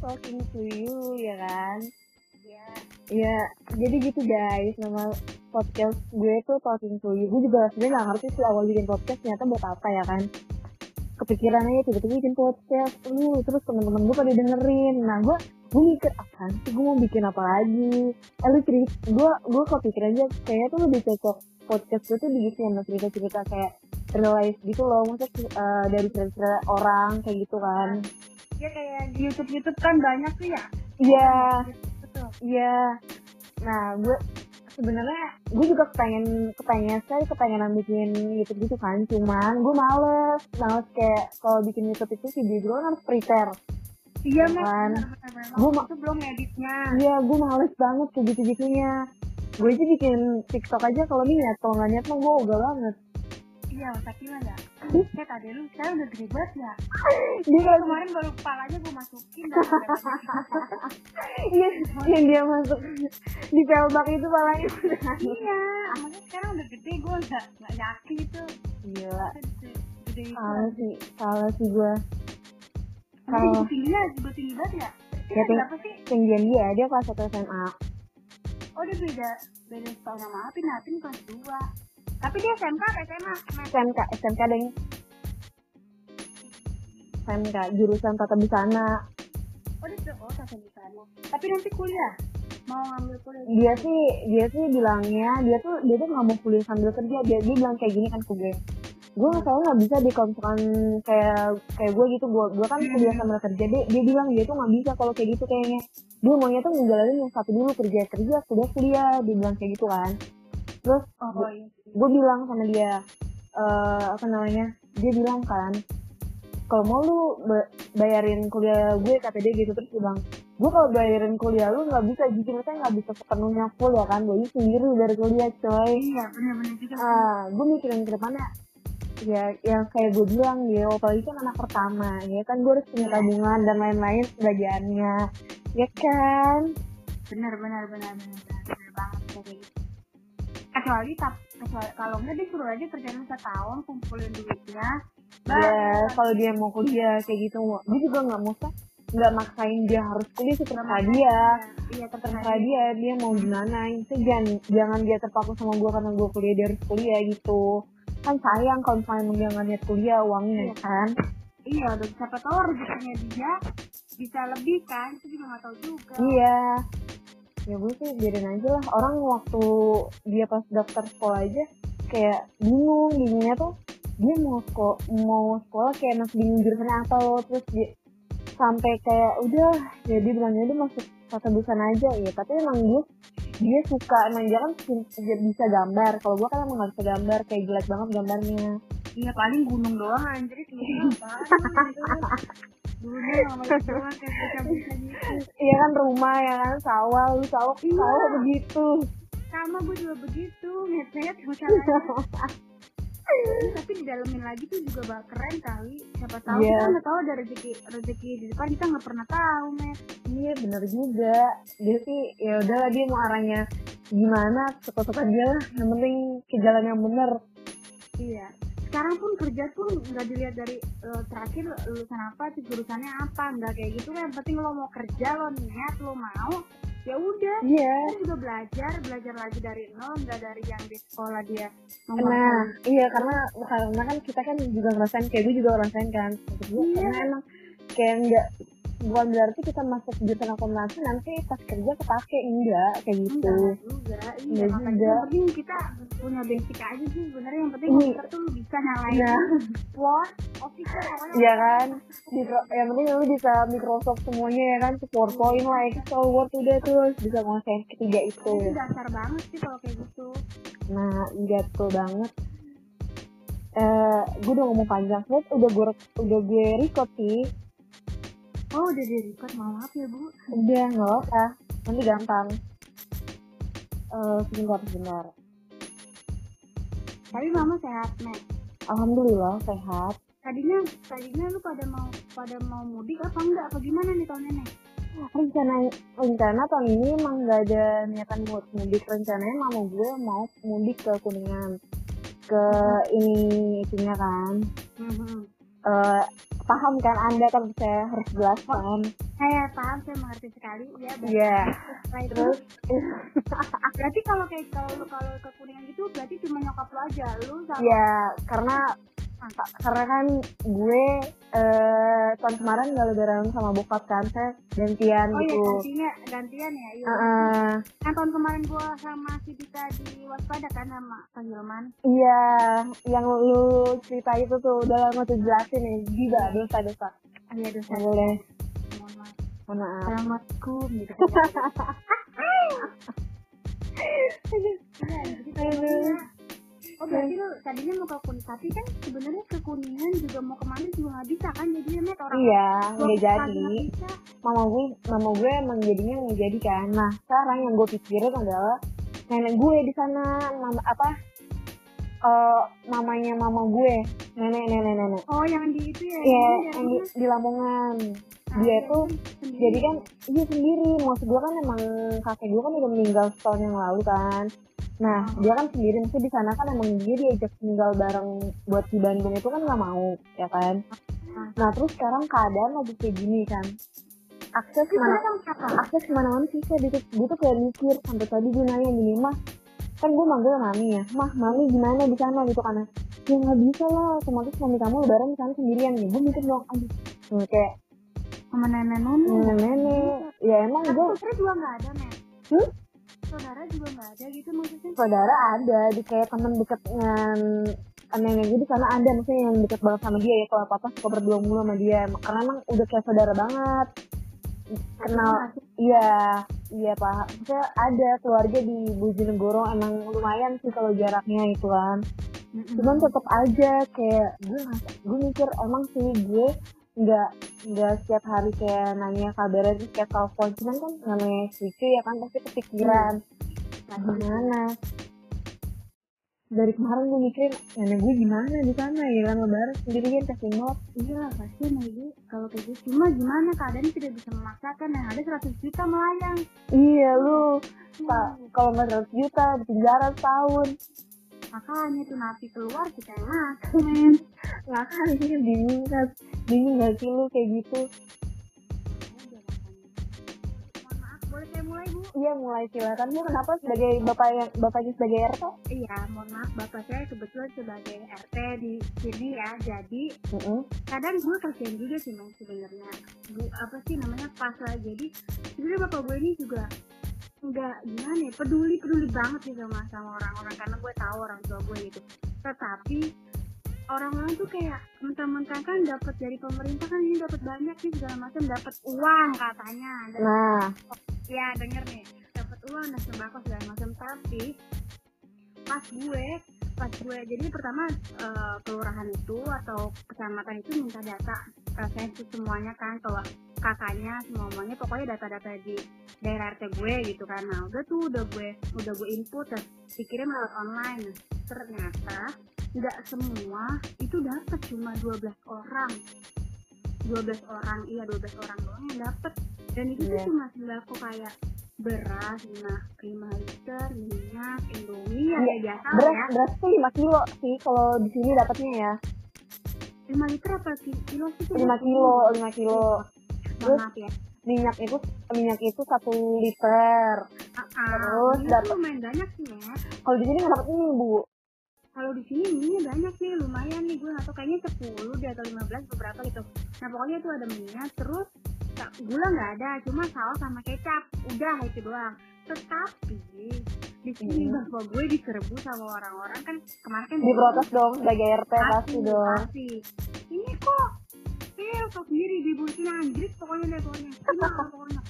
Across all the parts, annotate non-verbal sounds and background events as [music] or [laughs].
talking to you ya kan? Iya. ya jadi gitu guys. Nama podcast gue tuh talking to you. Gue juga sebenarnya nggak ngerti sih awal bikin podcast ternyata buat apa ya kan? Kepikiran aja tiba-tiba bikin podcast. Lu terus temen-temen gue pada dengerin. Nah gue gue mikir apaan sih gue mau bikin apa lagi? Eh lu cerita gue gue kepikir aja kayaknya tuh lebih cocok podcast gue tuh diisi sama cerita-cerita kayak real life gitu loh. Maksudnya eh, dari cerita orang kayak gitu kan Ya kayak di YouTube YouTube kan banyak tuh ya. iya Betul. iya nah gue sebenarnya gue juga kepengen kepengen saya kepengenan bikin YouTube gitu kan cuman gue males males kayak kalau bikin YouTube itu video gue kan harus prepare Iya Ya Mek. kan? Waktu ma- itu belum editnya. iya gue males banget kayak gitu gitunya gue aja bikin TikTok aja kalau niat kalau nggak niat mah gue ogah banget Iya, tapi gimana? Saya tadi lu, saya udah gede banget ya. dia Kemarin baru kepalanya gue masukin [laughs] iya yang dia masuk di pelbak itu palanya Iya, makanya sekarang udah gede gue nggak nggak yakin itu gila gede gede itu. salah sih salah sih gue kalau tingginya juga tinggi banget ya. Ya, ting- sih? tinggian dia dia kelas satu SMA Oh dia beda beda setahun sama Apin, Apin kelas dua. Tapi dia SMK apa SMA? SMK SMK deng SMK jurusan tata busana. Oh dia oh tata di sana. Tapi nanti kuliah? Mau ngambil kuliah. dia sih dia sih bilangnya dia tuh dia tuh nggak mau kuliah sambil kerja. Dia dia bilang kayak gini kan ke gue. Gue saya nggak bisa deh kalau misalkan kayak kayak gue gitu. Gue gue kan kuliah sambil kerja. Dia dia bilang dia tuh nggak bisa kalau kayak gitu kayaknya. Dia maunya tuh ngejalanin yang satu dulu kerja kerja kuliah kuliah. Dia bilang kayak gitu kan terus Oh, iya. gue bilang sama dia eh apa namanya dia bilang kan kalau mau lu ba- bayarin kuliah gue kata dia gitu. Terus dia bilang gue kalau bayarin kuliah lu nggak bisa jujur saya nggak bisa sepenuhnya full ya kan? Gue sendiri dari kuliah coy. Iya benar-benar juga. ah gue mikirin ke depannya ya yang kayak gue bilang ya apalagi kan anak pertama ya kan? Gue harus punya tabungan dan lain-lain sebagiannya ya kan? Benar benar benar benar benar banget kayak gitu kecuali kecuali kalau enggak dia suruh aja kerjaan setahun kumpulin duitnya ya kalau dia mau kuliah kayak gitu dia juga nggak mau nggak maksain dia harus kuliah sih terserah dia iya. Terserah dia dia mau gimana itu jangan jangan dia terpaku sama gue karena gue kuliah dia harus kuliah gitu. Kan sayang kalau misalnya dia nggak niat kuliah uangnya Iya. kan. Iya udah siapa tahu rezekinya dia bisa lebih kan itu juga nggak tahu juga. Iya ya gue sih biarin aja lah. Orang waktu dia pas daftar sekolah aja kayak bingung bingungnya tuh dia mau sekolah mau sekolah kayak masih bingung jurusannya apa loh terus dia sampai kayak udah ya dia bilangnya dia masuk tata busana aja ya. Tapi emang dia dia suka emang dia kan bisa gambar. Kalau gue kan emang gak bisa gambar kayak jelek banget gambarnya. Iya paling gunung doang anjir [laughs] itu doang kayak bisa gitu iya kan rumah ya kan sawah lu sawah Iya. sawah begitu. Sama gue juga begitu ngeliat-ngeliat masalahnya [laughs] tapi didalemin lagi tuh juga bakal keren kali. Siapa tahu Iya. kita nggak tahu ada rezeki rezeki di depan kita nggak pernah tahu met Iya bener juga. Dia sih ya udahlah dia mau arahnya gimana suka-suka dia lah. Yang penting ke jalan yang bener. Iya sekarang pun kerja pun nggak dilihat dari eh, terakhir lulusan apa sih jurusannya apa nggak kayak gitu kan. Yang penting lo mau kerja lo niat lo mau ya udah. Iya. Kita juga belajar belajar lagi dari nol nggak dari yang di sekolah dia Nah iya karena karena kan kita kan juga ngerasain kayak gue juga ngerasain kan. Iya. Karena emang kayak enggak bukan berarti kita masuk jurusan akuntansi nanti pas kerja kepake enggak kayak gitu enggak juga iya Enggak makanya juga. yang penting kita punya basic aja sih sebenarnya yang penting Iya. kita tuh bisa nyalain Nah. Word, Office pokoknya Iya kan Mikro, yang penting lu bisa Microsoft semuanya ya kan PowerPoint lah Excel Word udah terus bisa nguasain ketiga itu itu dasar banget sih kalau kayak gitu Nah, iya betul banget. Eh, gue udah ngomong panjang, udah gue udah gue record sih. Oh udah di record maaf ya bu Udah nggak apa, nanti gampang. Eh, sebentar sebentar. tapi mama sehat Mek Alhamdulillah sehat. tadinya tadinya lu pada mau pada mau mudik apa enggak apa gimana nih tahun ini Rencana rencana tahun ini emang nggak ada niatan buat mudik. Rencananya mama gue mau mudik ke Kuningan, ke ini itunya kan. Mhm. Eh, paham kan anda kan saya harus jelaskan saya paham saya mengerti sekali ya baik. Iya. Terus [laughs] berarti kalau kayak kalau kalau ke kuningan gitu berarti cuma nyokap lu aja lu sama ya karena karena kan gue eh tahun kemarin gak lebaran sama bokap kan saya gantian oh iya gitu. gantinya gantian ya iya. Heeh. kan tahun kemarin gua sama si Dita di waspada kan sama Kang Hilman. Iya, yang lu cerita itu tuh udah lama tuh jelasin nih, gila dosa dosa. ah iya dosa. Boleh, mohon maaf. Mohon maaf. Assalamualaikum gitu. [laughs] Iya, jadi Aduh. Oh berarti lu tadinya mau ke kuningan tapi kan sebenarnya ke kuningan juga mau ke mana juga nggak bisa kan jadinya met orang Iya, nggak jadi. Mama gue, mama gue emang jadinya nggak jadi kan. Nah, sekarang yang gue pikirin adalah nenek gue di sana, mama apa? eh mamanya mama gue, nenek nenek nenek. Oh yang di itu ya? Iya, yang yang di, di Lamongan. Ah, Dia iya, tuh sendiri. jadi kan iya sendiri maksud gue kan emang kakek gue kan udah meninggal setahun yang lalu kan nah dia kan sendiri maksudnya di sana kan emang dia diajak tinggal bareng buat di Bandung itu kan nggak mau ya kan Ah. nah terus sekarang keadaan lagi kayak gini kan akses siapa? akses ke mana-mana sih saya gue tuh kayak mikir sampai tadi gue nanya gini mah kan gue manggil mami ya mah mami gimana di sana gitu karena ya nggak bisa lah otomatis mami kamu lebaran di sana sendirian nih gue mikir dong aduh Nah, kayak sama nenek-nenek. nenek ya emang gue saudara juga nggak ada, Met. Hmm? Saudara juga nggak ada gitu maksudnya. saudara ada di kayak temen deketnya gue di sana ada maksudnya yang deket banget sama dia ya kalau apa apa suka berdua mulu sama dia. Karena emang udah kayak saudara banget. Kenal iya iya pak. Maksudnya ada keluarga di Bojonegoro emang lumayan sih kalau jaraknya itu kan. Mm-mm. cuman tetap aja kayak gue gue mikir emang sih gue nggak nggak setiap hari kayak nanya kabarnya terus kayak telepon. Cuman kan namanya cucu ya kan pasti kepikiran. Nah gimana? Dari kemarin gue mikirin nenek gue gimana di sana? Ya kan lebaran sendirian kasih not Iya, pasti ibu kalau kayak gitu. Cuma gimana keadaan tidak bisa memaksakan. Yang ada 100 juta melayang. iya lu Pak, kalau nggak 100 juta di penjara setahun Makanya tuh napi keluar kita yang masuk, men. kan ini bingung kan bingung gak sih lu kayak gitu Mohon maaf, boleh saya mulai, Bu? iya mulai silakan bu kenapa sebagai bapak yang bapaknya sebagai RT Iya, mohon maaf bapak saya kebetulan sebagai RT di sini ya. Jadi Heeh. kadang gue kasihan juga sih mas sebenarnya. Bu apa sih namanya pas lah. Jadi sebenarnya bapak gue ini juga nggak gimana ya? Peduli peduli banget sih sama sama orang-orang karena gue tahu orang tua gue gitu. Tetapi orang-orang tuh kayak mentang-mentang kan dapat dari pemerintah kan ini dapat banyak nih segala macam dapat uang katanya. Dan nah ya denger nih. Dapat uang dan sembako segala macam. Tapi pas gue pas gue jadi pertama eh, kelurahan itu atau kecamatan itu minta data eh, sensus semuanya kan kalau kakaknya semuanya pokoknya data-data di daerah RT gue gitu kan. Nah udah tuh udah gue udah gue input terus dikirim lewat online. Ternyata nggak semua itu dapat cuma 12 orang. 12 orang iya 12 orang doang yang dapat dan itu tuh Iya. cuma sembako kayak beras 5, 5 liter minyak indomie ya Iya, kayak biasa beras ya. beras tuh 5 kilo sih kalau di sini dapatnya ya 5 liter apa ki- kilo sih 5 kilo 5 kilo. Terus- ya. minyak itu minyak itu satu liter. Ah, ah, Terus dapat- lumayan banyak sih ya kalau di sini nggak dapat ini bu. Kalau di sini minyak banyak nih lumayan nih gue tahu kayaknya 10 deh atau 15 beberapa gitu. Nah pokoknya itu ada minyak terus gula nggak ada cuma saus sama kecap. Udah itu doang tetapi di sini Hmm. bapak gue diserbu sama orang-orang kan kemarin kan diprotes dong sebagai RT pasti dong. pasti. ini kok eh kok sendiri dibunuhin anjrit pokoknya deh pokoknya Gimana [laughs] pokoknya.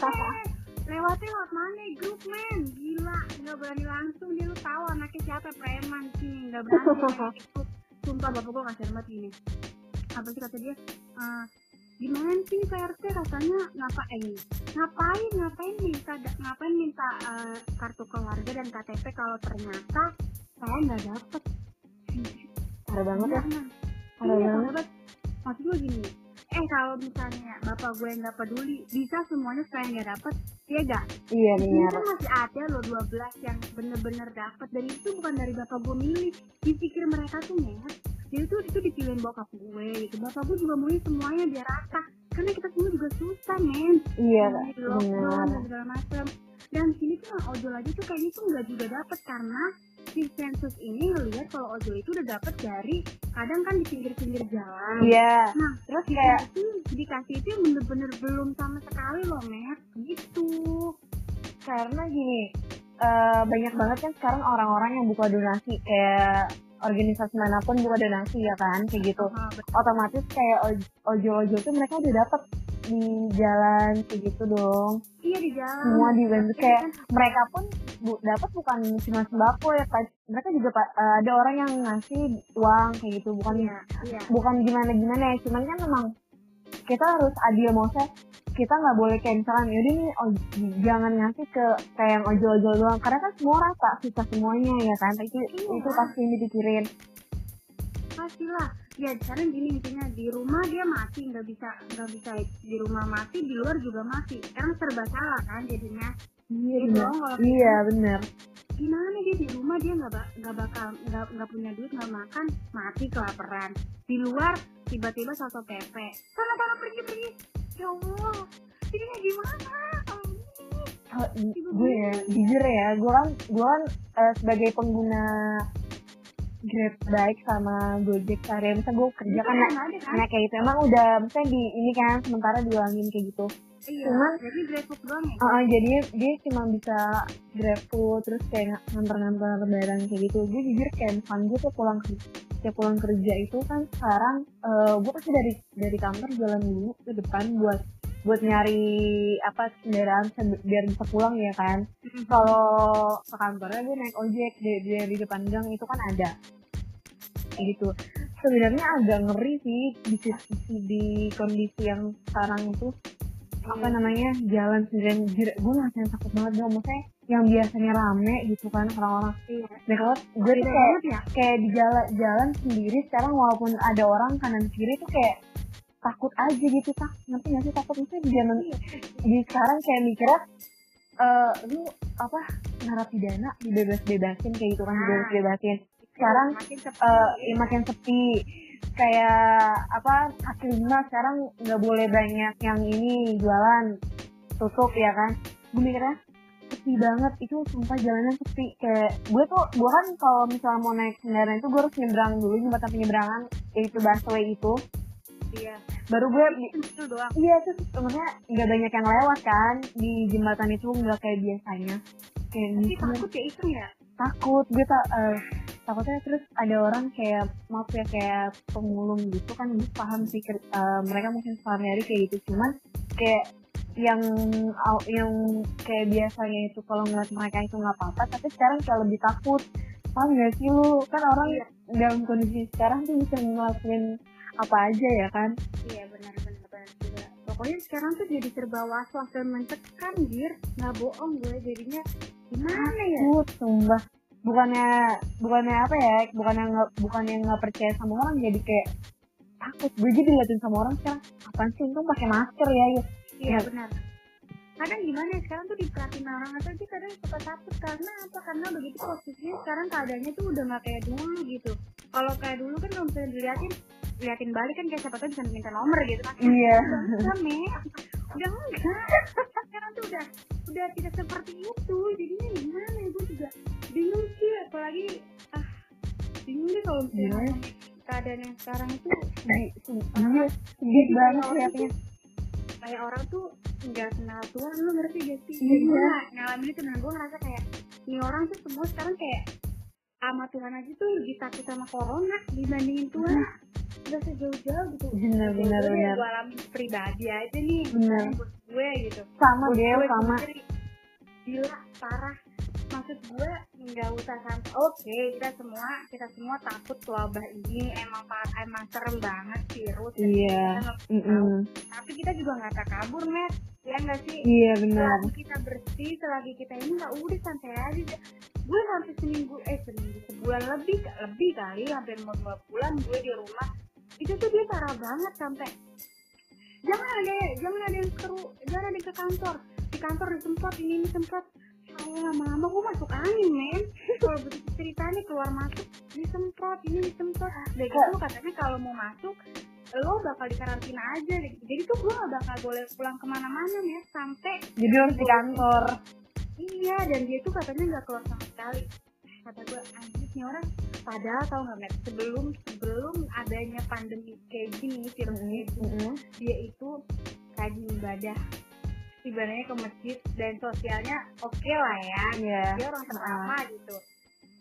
Eh, lewatnya lewat mana grup men? Gila nggak berani langsung. Dia lu tahu anaknya siapa preman sih. Nggak berani [laughs] ikut. Sumpah bapak gue kasih banget gini apa sih kata dia? "Eh, gimana sih Pak RT katanya ngapain ngapain ngapain minta ngapain minta eh, kartu keluarga dan KTP kalau ternyata saya nggak dapet parah banget ya? Parah Iya, banget. Maksud gue gini, eh kalau misalnya bapak gue nggak peduli, bisa semuanya supaya nggak dapet, ya gak? iya Ini benar kan masih ada loh 12 yang bener-bener dapet, dan itu bukan dari bapak gue milih. Dipikir mereka tuh ngehat, jadi tuh itu dipilihin bokap gue gitu. Bapak gue juga maunya semuanya biar rata. Karena kita semua juga susah men. Iya benar. dan segala macam dan sini tuh ojol aja tuh kayaknya tuh nggak juga dapet. Karena si sensus ini ngelihat kalau ojol itu udah dapet dari kadang kan di pinggir-pinggir jalan. Iya. Nah terus kayak dikasih dikasih itu yang bener-bener belum sama sekali loh Met gitu. Karena gini eh, banyak banget kan sekarang orang-orang yang buka donasi. Kayak organisasi mana pun buka donasi ya kan? Kayak gitu. Ah, betul. otomatis kayak oj- ojol-ojol tuh mereka udah dapet di jalan kayak gitu dong. Iya di jalan. Semua dibantu Tapi kayak kan, mereka pun bu, dapat bukan cuma sembako ya Pak. mereka juga Pak, eh, ada orang yang ngasih uang kayak gitu. Bukan iya iya. bukan gimana gimana ya cuman kan memang kita harus adil maksudnya kita nggak boleh kayak misalkan yaudah nih oj- jangan ngasih ke kayak yang ojol-ojol doang. Karena kan semua rata susah semuanya ya kan? Itu Iya. itu pasti dipikirin. Pastilah. Ya sekarang gini intinya di rumah dia mati nggak bisa nggak bisa di rumah mati di luar juga mati. Sekarang serba salah kan jadinya iya benar iya benar gimana dia di rumah dia nggak nggak bakal nggak nggak punya duit nggak makan mati kelaparan. Di luar tiba-tiba satu pepe sana sana pergi pergi. Ya allah. Gimana? Ini. Kalau i- gue ya jujur ya gue kan gue kan eh, sebagai pengguna Grab baik sama Gojek sehari misalnya gue kerja kan Kan kan nah kayak gitu. Emang udah misalnya di ini kan sementara diulangin kayak gitu iya cuman- jadi GrabFood doang ya? Uh, jadi dia cuma bisa grab food terus kayak nganter-nganter barang kayak gitu. Gue jujur kayak misalnya gue tuh pulang kerja setiap pulang kerja itu kan sekarang uh, gue pasti dari dari kantor jalan dulu ke depan buat buat nyari apa kendaraan biar bisa pulang ya kan. Mm-mm. kalau ke kantornya gue naik ojek di, di, di depan gang itu kan ada. Kayak gitu. Sebenarnya agak ngeri sih di, situ- di kondisi yang sekarang itu apa Iya. namanya jalan sendirian. Gue ngerasain takut banget dong maksudnya yang biasanya rame gitu kan orang-orang iya dan kalau gue tuh Beda kayak ya kayak di jalan jalan sendiri sekarang walaupun ada orang kanan kiri tuh kayak takut aja gitu tak ngerti gak sih takut? Maksudnya di zaman Iya. di sekarang kayak mikirnya eh lu apa narapidana dibebas bebasin kayak gitu kan Ah. dibebas bebasin sekarang makin sepi. eh ya makin sepi kayak apa kaki lima sekarang nggak boleh banyak yang ini jualan tutup ya kan? Gue mikirnya sepi banget. Itu sumpah jalanan sepi. Kayak gue tuh gue kan kalau misalnya mau naik kendaraan itu gue harus nyebrang dulu jembatan penyeberangan yaitu busway itu. Iya. Baru gue itu doang. iya tuh sebenarnya nggak banyak yang lewat kan di jembatan itu nggak kayak biasanya. Kayak tapi gitu. takut ya itu ya? Takut. Gue tak eh, takutnya terus ada orang kayak maaf ya kayak pemulung gitu kan gue paham sih eh, mereka mungkin sehari-hari kayak gitu. Cuman kayak yang yang kayak biasanya itu kalau ngeliat mereka itu nggak apa-apa tapi sekarang kayak lebih takut. Paham gak sih lu? Kan orang Iya. dalam kondisi sekarang tuh bisa ngelakuin apa aja ya kan? Iya benar benar benar juga. Pokoknya sekarang tuh jadi serba was was dan mencekam dir nggak bohong gue jadinya gimana ya? Takut sumpah bukannya bukannya apa ya bukannya nggak bukannya nggak percaya sama orang jadi kayak takut. Gue jadi liatin sama orang sekarang apaan sih untung pakai masker ya ya iya Ya. benar. Kadang gimana ya sekarang tuh diperhatiin orang aja sih kadang suka takut. Karena apa? Karena begitu posisinya sekarang keadaannya tuh udah nggak kayak dulu gitu. Kalau kayak dulu kan kalau misalnya diliatin liatin balik kan kayak siapa tahu bisa minta nomor gitu kan. Iya. udah me udah enggak [laughs] sekarang tuh udah udah tidak seperti itu. Jadinya gimana ya? Gue juga bingung sih apalagi ah bingung deh kalau misalnya ngomongin keadaan yang sekarang itu sedih sedih sedih banget liatnya tuh kayak orang tuh nggak kenal Tuhan lu ngerti gak sih? Iya. Gue ngalamin itu dan gue ngerasa kayak ini orang tuh semua sekarang kayak sama Tuhan aja tuh lebih takut sama corona dibandingin Tuhan. Udah sejauh-jauh gitu. Benar benar benar. gue alami pribadi aja nih buat gue gitu. Sama dia sama. gila parah maksud gue nggak usah sampai oke kita semua kita semua takut wabah ini emang emang serem banget virus Iya. Mm-mm. tapi kita juga nggak tak kabur met ya nggak sih? Iya benar. Selagi kita bersih selagi kita ini nggak udah santai aja. Gue sampai seminggu eh seminggu sebulan lebih lebih kali hampir mau dua bulan gue di rumah. Itu tuh dia parah banget sampai. Jangan ada jangan ada yang seru jangan ada yang ke kantor. Di kantor disemprot ini ini semprot lama-lama gue masuk angin men? Kalau begitu ceritanya keluar masuk disemprot ini disemprot. Udah gitu katanya kalau mau masuk lo bakal dikarantina aja jadi tuh gue gak bakal boleh pulang ke mana-mana ya sampai jadi harus di kantor. Iya dan dia tuh katanya nggak keluar sama sekali. Kata gue anjir orang. Padahal tau nggak Matt sebelum sebelum adanya pandemi kayak gini virus mm kayak gini -hmm. dia itu rajin ibadah ibadahnya ke masjid dan sosialnya oke okay lah ya. Yeah. dia orang pertama uh. gitu.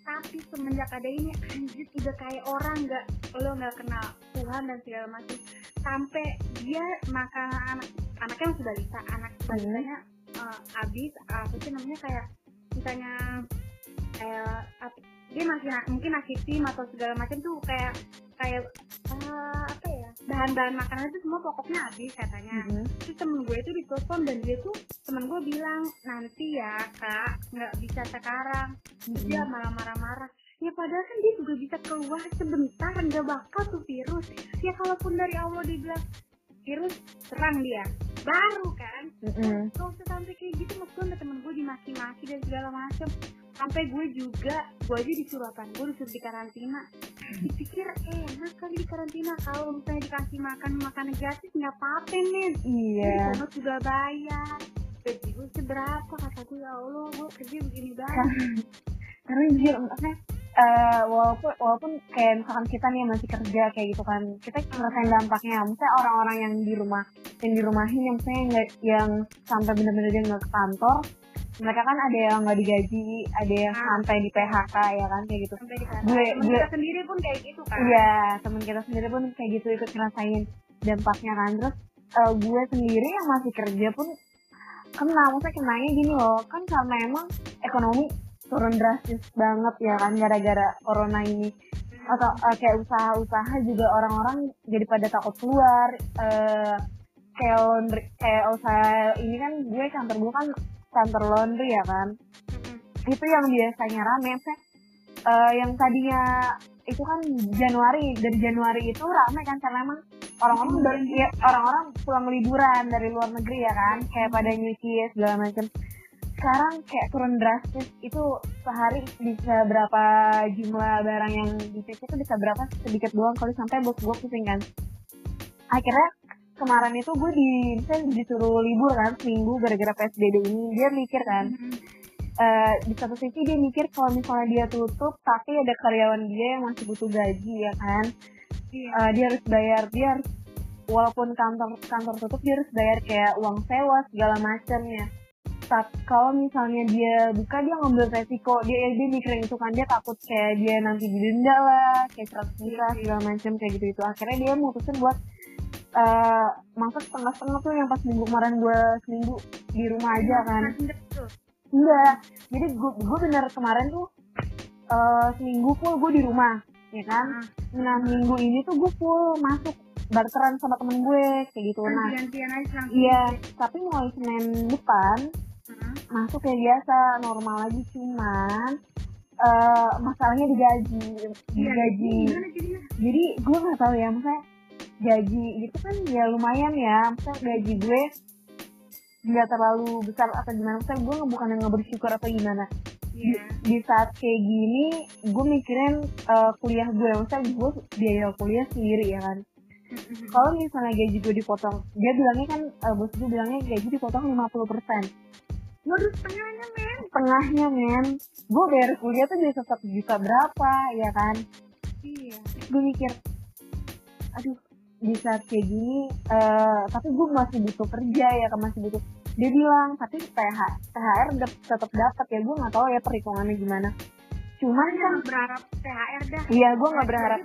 Tapi semenjak ada ini anjir udah kayak orang nggak lo nggak kenal Tuhan dan segala macam. Sampai dia makan anak anaknya yang sudah bisa anak balisanya uh, habis apa sih namanya kayak misalnya kayak dia masih mungkin nasi tim atau segala macam tuh kayak kayak uh, apa ya bahan-bahan makanan itu semua pokoknya habis katanya. Mm-hmm. terus temen gue itu ditelepon dan dia tuh temen gue bilang nanti ya kak nggak bisa sekarang. Mm-hmm. dia malah marah-marah. Ya padahal kan dia juga bisa keluar sebentar nggak bakal tuh virus. Ya kalaupun dari Allah dibilang virus serang dia baru kan. Mm-hmm. kalau sampai kayak gitu maksudnya temen gue dimaki-maki dan segala macam sampai gue juga gue aja disuruh apa gue disuruh di karantina. Dipikir enak kali di karantina. Kalau misalnya dikasih makan makanan gratis nggak apa-apa nih iya. Jadi juga bayar. Gaji gue seberapa? Kata gue ya Allah gue kerja begini banget [laughs] karena jujur maksudnya uh, walaupun walaupun kayak misalkan kita nih masih kerja kayak gitu kan kita ngerasain dampaknya. Misalnya orang-orang yang di rumah yang di rumahin yang misalnya yang, yang sampai bener-bener dia nggak ke kantor mereka kan ada yang nggak digaji ada yang ah. sampai di PHK ya kan kayak gitu. Sampai di PHK. gue gue kita sendiri pun kayak gitu kan? Iya teman kita sendiri pun kayak gitu ikut ngerasain dampaknya kan. Terus uh, gue sendiri yang masih kerja pun kena maksudnya kenanya gini loh kan karena emang ekonomi turun drastis banget ya kan gara-gara corona ini. Atau uh, kayak usaha-usaha juga orang-orang jadi pada takut keluar uh, kayak laundry, kayak usaha ini kan gue kantor gue kan kantor laundry ya kan. Mm-hmm. itu yang biasanya rame. Uh, yang tadinya itu kan Januari dari Januari itu rame kan karena emang orang-orang dari ya, orang-orang pulang liburan dari luar negeri ya kan. Kayak pada nyuci segala macam sekarang kayak turun drastis itu sehari bisa berapa jumlah barang yang dicuci itu bisa berapa? Sedikit doang kalau sampai bos gue pusing kan. Akhirnya kemarin itu gue di misalnya disuruh libur kan seminggu gara-gara psbb ini dia mikir kan. Mm-hmm. uh, di satu sisi dia mikir kalau misalnya dia tutup tapi ada karyawan dia yang masih butuh gaji ya kan. Yeah. uh, dia harus bayar dia harus walaupun kantor kantor tutup dia harus bayar kayak uang sewa segala macamnya kalau misalnya dia buka dia ngambil resiko. Dia dia mikirin itu kan dia takut kayak dia nanti didenda lah kayak seratus juta segala macam kayak gitu itu akhirnya dia mutusin buat uh, masak setengah-setengah tuh yang pas minggu kemarin gue seminggu di rumah aja kan. enggak. Jadi gue gue bener kemarin tuh uh, seminggu full gue di rumah ya kan? Hmm. nah minggu ini tuh gue full masuk barteran sama temen gue kayak gitu. Nah iya tapi mulai senin depan hmm. masuk kayak biasa normal lagi cuman uh, masalahnya digaji iya, digaji jadi gue nggak tahu ya maksudnya gaji gitu kan ya lumayan ya misalnya gaji gue nggak terlalu besar atau gimana. Misalnya gue bukan yang nggak bersyukur atau gimana. Yeah. di, di saat kayak gini gue mikirin uh, kuliah gue. Misalnya gue biaya kuliah sendiri ya kan. Mm-hmm. kalau misalnya gaji gue dipotong dia bilangnya kan uh, bos gue bilangnya gaji dipotong 50 persen Waduh setengahnya men. Setengahnya men. Gue bayar kuliah tuh bisa satu juta berapa ya kan? Iya. Gue mikir Aduh di saat kayak gini uh, tapi gue masih butuh kerja ya kan? Masih butuh. Dia bilang tapi TH THR tetap dapat ya. Gue nggak tahu ya perhitungannya gimana cuman kan berharap THR dah. Iya gue nggak berharap.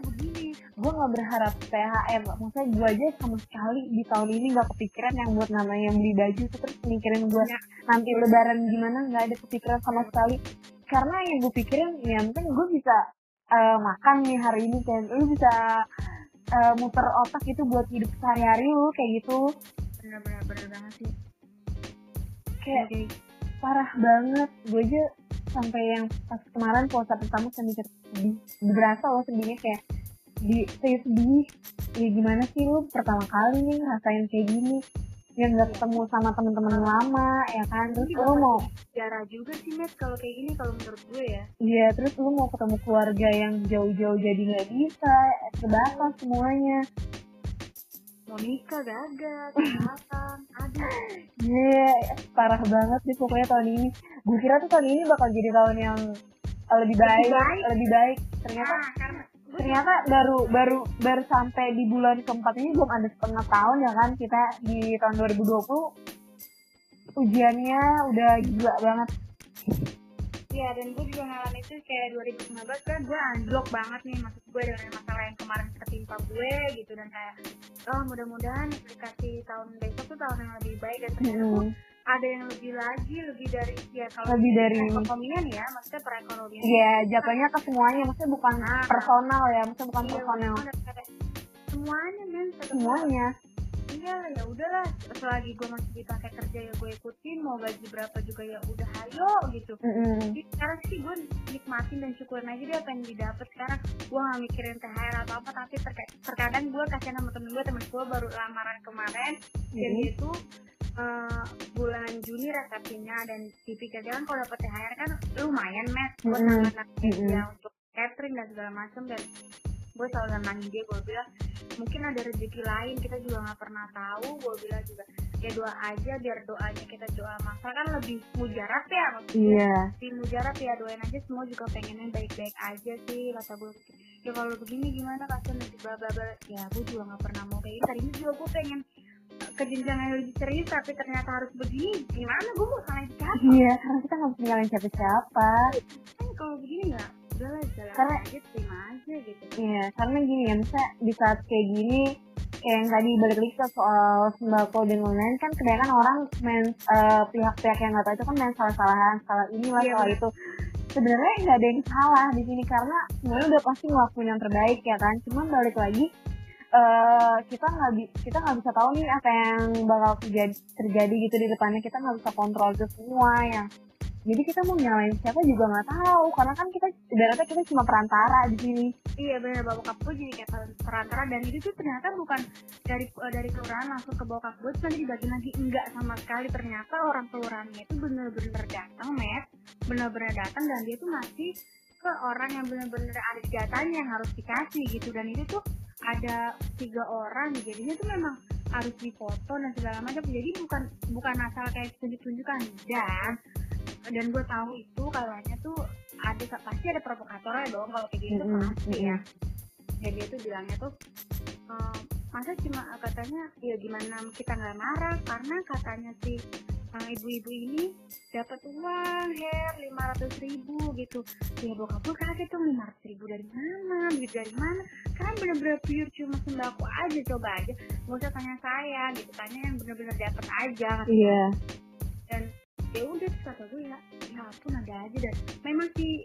gue nggak berharap THR maksudnya gue aja sama sekali di tahun ini nggak kepikiran yang buat namanya beli baju. Terus mikirin gue ya. nanti lebaran gimana nggak ada kepikiran sama sekali. Karena yang gue pikirin ya mungkin gue bisa uh, makan nih hari ini kan. Lu bisa uh, muter otak itu buat hidup sehari-hari lu kayak gitu. Bener-bener bener banget sih. Kayak okay. parah banget. Gue aja sampai yang pas kemarin puasa pertama saya mikir sedih berasa loh sedihnya kayak di saya sedih. Ya gimana sih lu pertama kali nih ngerasain kayak gini? Yang nggak ketemu sama teman-teman lama ya kan? Terus lu mau sejarah juga sih Matt kalau kayak gini kalau menurut gue ya. Iya terus lu mau ketemu keluarga yang jauh-jauh jadi nggak bisa terbatas semuanya mau nikah gagal [laughs] kesehatan aduh Iya, parah banget sih pokoknya tahun ini. Gue kira tuh tahun ini bakal jadi tahun yang lebih baik, baik. lebih baik. Ternyata nah karena ternyata baru baru baru sampai di bulan keempat ini belum ada setengah tahun ya kan kita di tahun 2020 ujiannya udah gila banget. Iya dan gue juga ngalamin itu kayak 2019 kan gue anjlok banget nih maksud gue dengan masalah yang kemarin ketimpa gue gitu dan kayak oh mudah-mudahan aplikasi tahun besok tuh tahun yang lebih baik dan ternyata Hmm. ada yang lebih lagi lebih dari ya kalau Lebih dari- perekonomian ya maksudnya perekonomian Iya, jatuhnya ke semuanya, maksudnya bukan Nah. personal ya, maksudnya bukan Iya, personal. semuanya men Semuanya. Iya ya udahlah selagi gue masih dipakai kerja ya gue ikutin mau gaji berapa juga ya udah ayo gitu. Jadi sekarang sih gue nikmatin dan syukurin aja deh apa yang didapat sekarang gue gak mikirin THR atau apa tapi terka- terkadang gue kasihan sama temen gue temen gue baru lamaran kemarin dan Mhm. dia tuh eh, bulan Juni resepsinya dan dipikir dia kan kalau dapet THR kan lumayan mes buat Mhm. dia untuk catering dan segala macam dan gue selalu nenangin dia gue bilang mungkin ada rezeki lain kita juga nggak pernah tahu. Gue bilang juga ya doa aja biar doanya kita doa masalah kan lebih mujarab ya maksudnya. Iya. di mujarab ya doain aja semua juga pengennya baik-baik aja sih kata gue. Ya kalau begini gimana kasian nanti bla bla bla. Ya gue juga nggak pernah mau kayak tadinya juga gue pengen eh, ke jenjang yang lebih serius tapi ternyata harus begini gimana? Gue mau salahin siapa? Iya, karena kita nggak bisa nyalain siapa-siapa. kan kalau begini ya udahlah jalan Karena- aja terima aja gitu Iya, karena gini ya, misalnya di saat kayak gini, kayak yang tadi balik lagi ke soal sembako dan lain-lain kan kebanyakan orang main eh, pihak-pihak yang nggak tahu itu kan main salah-salahan, salah inilah, Iya, salah bener. itu. Sebenarnya nggak ada yang salah di sini karena semuanya udah pasti ngelakuin yang terbaik ya kan. Cuman balik lagi eh kita nggak bi- kita nggak bisa tahu nih apa yang bakal terjadi, terjadi gitu di depannya kita nggak bisa kontrol itu semua yang jadi kita mau nyalain siapa juga nggak tahu karena kan kita ibaratnya kita cuma perantara di sini. Iya benar bokap gue jadi kayak per- perantara. Dan itu tuh ternyata bukan dari eh, dari kelurahan langsung ke bokap gue nanti dibagi lagi. Enggak sama sekali. Ternyata orang kelurahannya itu bener-bener datang met. Bener-bener datang dan dia tuh masih ke orang yang bener-bener ada datanya yang harus dikasih gitu. Dan itu tuh ada tiga orang. Jadinya tuh memang harus difoto dan segala macam. Jadi bukan bukan asal kayak tunjuk-tunjukkan. Dan dan gue tahu itu kayaknya tuh ada pasti ada provokatornya dong kalau kayak gitu Mm-mm, pasti ya. dan dia tuh bilangnya tuh ehm, masa cuma katanya ya gimana kita nggak marah karena katanya si eh, ibu-ibu ini dapat uang hair lima ratus ribu gitu. Ya bokap gue kaget tuh lima ratus ribu dari mana? Duit dari mana? Kan bener-bener pure cuma sembako aja coba aja. Nggak usah tanya saya gitu tanya yang bener-bener dapat aja. Iya. Dan ya udah kata gue ya ya ampun ada aja dan memang si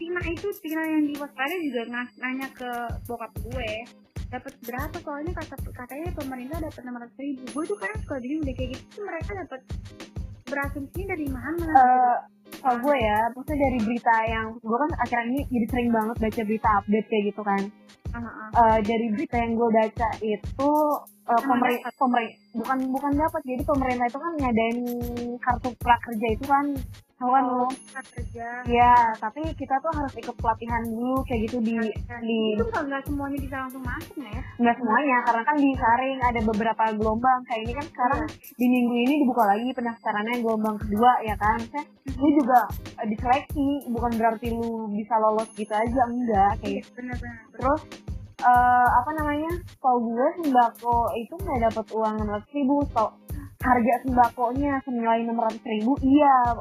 Tina itu Tina yang di waspada juga nanya ke bokap gue dapat berapa? Soalnya kata katanya pemerintah dapat enam ratus ribu. Gue tuh kadang suka bingung deh kayak gitu mereka dapat berasumsi dari mana? Eh, kalau gue ya, maksudnya dari berita yang gue kan akhirnya ini jadi sering banget baca berita update kayak gitu kan. Ah. Eh, dari berita yang gue baca itu uh, Emang pemerintah bukan bukan dapat. Jadi pemerintah itu kan ngadain kartu prakerja itu kan tahu kan? Oh, kerja Ya, tapi kita tuh harus ikut pelatihan dulu kayak gitu di di itu nggak semuanya bisa langsung masuk ya? Nggak semuanya karena kan disaring ada beberapa gelombang. Kayak ini kan sekarang di minggu ini dibuka lagi pendaftarannya gelombang kedua ya kan? Saya lu juga eh, diseleksi. Bukan berarti lu bisa lolos gitu aja enggak kayak iya gitu. benar-benar terus eh, apa namanya? Kalau gue sembako itu nggak dapat uang enam ratus ribu. So, harga sembakonya senilai enam ratus ribu iya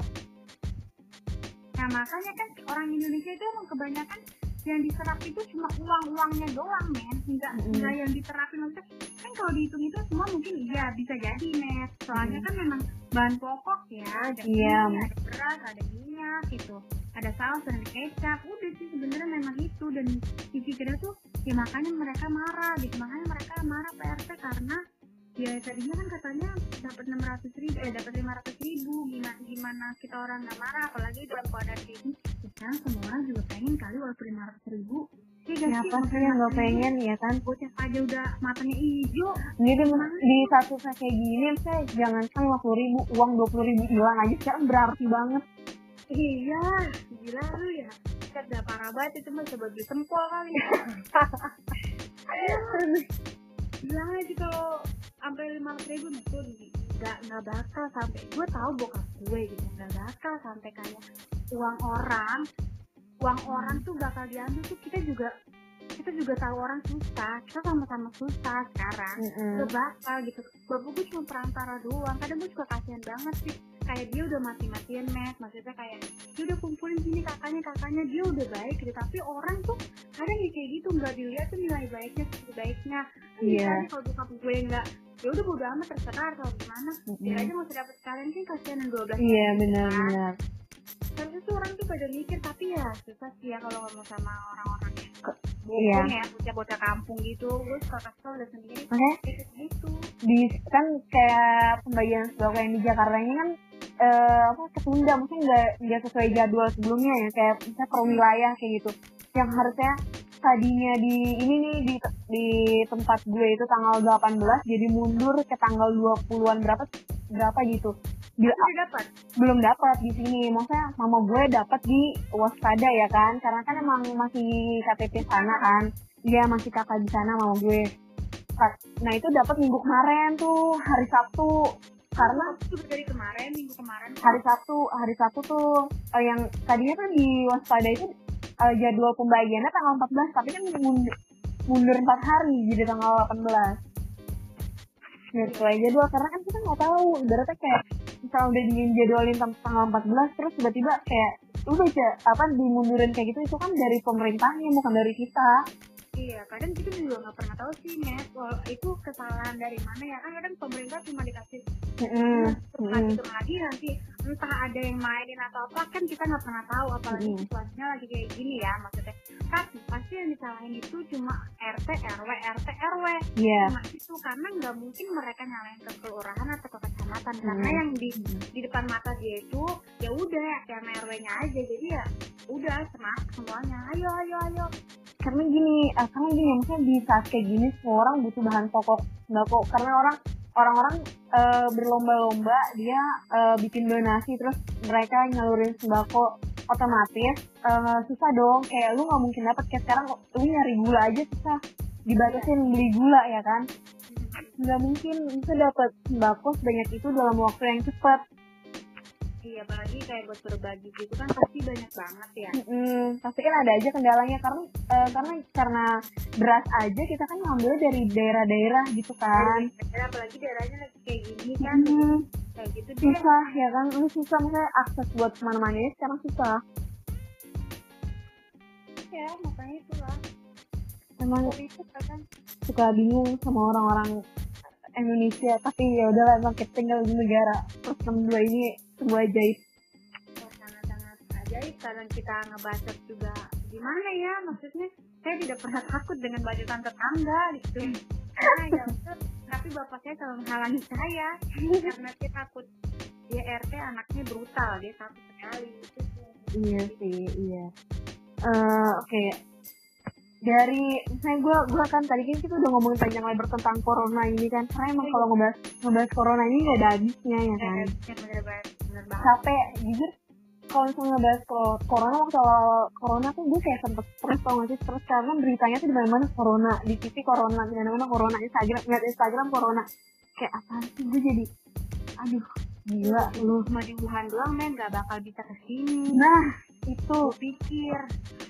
Nah makanya kan orang Indonesia itu emang kebanyakan yang diserap itu cuma uang-uangnya doang men. Enggak enggak yang diterapin maksudnya kan kalau dihitung itu semua mungkin iya bisa jadi net soalnya kan memang bahan pokok ya ada Iya. mie, ada beras ada minyak gitu. Ada saus dan ada kecap udah sih sebenarnya memang itu. Dan dipikirnya tuh ya makanya mereka marah gitu. Makanya mereka marah PRT karena ya tadinya kan katanya dapat 600 ribu eh dapat 500 ribu. Gimana gimana kita orang nggak marah apalagi dalam keadaan ini sekarang semua orang juga pengen kali walaupun 500 ribu. Gak siapa sih? Yang nggak pengen? ya kan? bocah aja udah matanya hijau. Jadi di satu kayak gini saya jangan kan puluh ribu uang dua puluh ribu hilang aja. Sekarang berarti banget. Iya gila lu ya. Kan udah parah banget itu mah coba beli sempol kali ya [laughs] gila aja kalau sampai lima ratus ribu nih tuh nggak nggak bakal sampai gue tahu bokap gue gitu nggak bakal sampai kayak uang orang uang orang tuh bakal diambil tuh kita juga kita juga tahu orang susah kita sama-sama susah sekarang Mm -mm. gak bakal gitu bapak gue cuma perantara doang kadang gue juga kasihan banget sih kayak dia udah mati-matian mes maksudnya kayak dia udah kumpulin sini kakaknya kakaknya dia udah baik gitu. Tapi orang tuh kadang ya kayak gitu nggak dilihat tuh nilai baiknya sisi baiknya. Kan Iya. misalnya kalau bokap gue nggak ya udah bodo amat terserah atau gimana Mm-mm. dia aja masih dapet sekalian kan kasihan yang 12 iya benar-benar harusnya tuh orang tuh pada mikir tapi ya susah sih ya kalau ngomong sama orang-orang yang Iya. bokong ya bocah-bocah kampung gitu. Gue suka kasih tau udah sendiri. Kayak gitu. di kan kayak pembagian sembako yang di Jakarta ini kan eh, apa ketunda mungkin nggak nggak sesuai jadwal sebelumnya ya kayak misalnya per wilayah kayak gitu. Yang harusnya tadinya di ini nih di di tempat gue itu tanggal 18 jadi mundur ke tanggal 20-an berapa berapa gitu. Bila, udah dapat? Belum dapat di sini. Maksudnya mama gue dapat di waspada ya kan? Karena kan emang masih KTP sana kan. Dia masih kakak di sana mama gue. Nah itu dapat minggu kemarin tuh hari Sabtu karena itu dari kemarin minggu kemarin. hari Sabtu hari Sabtu tuh eh, yang tadinya kan di waspada itu eh, jadwal pembagiannya tanggal 14 tapi kan mundur, mundur 4 hari jadi tanggal 18 ya sesuai jadwal karena kan kita nggak tahu ibaratnya kayak misalnya udah dijadwalin tanggal 14 terus tiba-tiba kayak lu baca apa dimundurin kayak gitu itu kan dari pemerintahnya bukan dari kita. Iya kadang kita juga nggak pernah tahu sih net itu kesalahan dari mana ya? Kan kadang pemerintah cuma dikasih Mm-mm. terus lagi terus lagi nanti entah ada yang mainin atau apa kan kita nggak pernah tahu apalagi Mm. situasinya lagi kayak gini ya maksudnya tapi pasti yang disalahin itu cuma RT RW RT RW Iya. cuma itu karena nggak mungkin mereka nyalain ke kelurahan atau ke kecamatan karena Hmm. yang di di depan mata dia itu ya udah yang RW-nya aja jadi ya udah semangat semuanya ayo ayo ayo karena gini eh, karena gini maksudnya di saat kayak gini semua orang butuh bahan pokok sembako karena orang orang-orang eh, berlomba-lomba dia eh, bikin donasi terus mereka nyalurin sembako otomatis eh, susah dong. Kayak lu nggak mungkin dapat kayak sekarang lu nyari gula aja susah. Dibatasin beli gula ya kan? Nggak mungkin bisa dapat sembako sebanyak itu dalam waktu yang cepat iya apalagi kayak buat berbagi gitu kan pasti banyak banget ya. Mm, pasti kan ada aja kendalanya. Karena eh, karena karena beras aja kita kan ngambil dari daerah-daerah gitu kan. Dan apalagi daerahnya lagi kayak gini kan. Mm, kayak gitu deh. Susah ya kan? Lu susah misalnya akses buat ke mana-mana ini sekarang susah. Ya makanya itulah. Emang itu kan suka bingung sama orang-orang Indonesia tapi ya udahlah emang kita tinggal di negara plus 62 ini sebuah ajaib sangat-sangat ajaib karena kita ngebacot juga gimana ya maksudnya? Saya tidak pernah takut dengan bacotan tetangga gitu. Karena ya tapi bapak saya selalu menghalangi saya. Karena dia takut dia RT anaknya brutal dia takut sekali gitu. Iya sih iya. Eh, oke. Dari misalnya gue gue kan tadi kan kita udah ngomongin panjang lebar tentang corona ini kan. Karena emang kalau ngebahas ngebahas corona ini nggak ada habisnya ya kan bener banget. Capek jujur kalau misalnya ngebahas corona waktu awal corona tuh gue kayak sempet stres tau gak sih? Stres karena beritanya tuh di mana mana corona di TV corona di mana mana corona Instagram ngeliat Instagram corona. Kayak apa sih? Gue jadi aduh gila lu cuma di Wuhan doang men gak bakal bisa ke sini nah itu. Gue pikir.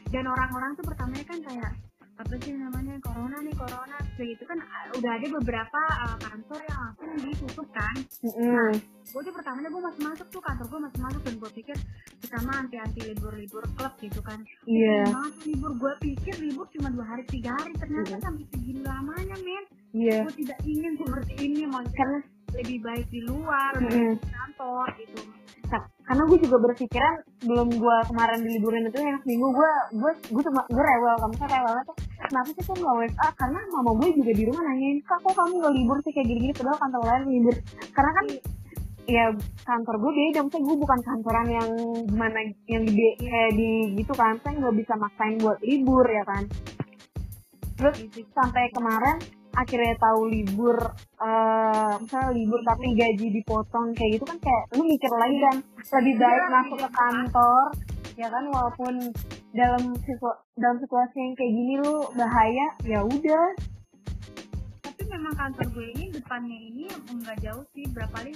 Dan orang-orang tuh pertamanya kan kayak apa sih namanya corona nih corona. Begitu kan uh, udah ada beberapa uh, kantor yang langsung ditutup kan. Mm-mm. gue tuh pertamanya gue masih masuk tuh kantor gue masih masuk dan gue pikir kita mah anti anti libur libur klub gitu kan. Iya. Banget libur gue pikir libur cuma dua hari tiga hari. Ternyata Iya. sampai segini lamanya men. Iya. Gue tidak ingin seperti ini mau karena lebih baik di luar Mm-mm. di kantor gitu. Nah, karena gue juga berpikiran belum gue kemarin di liburan itu yang seminggu gue gue gue cuma gue rewel kamu kan rewelnya tuh. Kenapa sih kok nggak WA karena mama gue juga di rumah nanyain kak kok kamu nggak libur sih? Kayak gini-gini padahal kantor lain libur. Karena kan ya kantor gue beda. Maksudnya gue bukan kantoran yang gimana yang gede kayak di gitu kan. Saya nggak bisa maksain buat libur ya kan. Terus Gitu. sampai kemarin akhirnya tahu libur eh misalnya libur tapi gaji dipotong kayak gitu kan kayak lu mikir lagi kan lebih baik masuk ke kantor ya kan walaupun dalam situ- dalam situasi yang kayak gini lu bahaya ya udah. Tapi memang kantor gue ini depannya ini enggak jauh sih berapa kali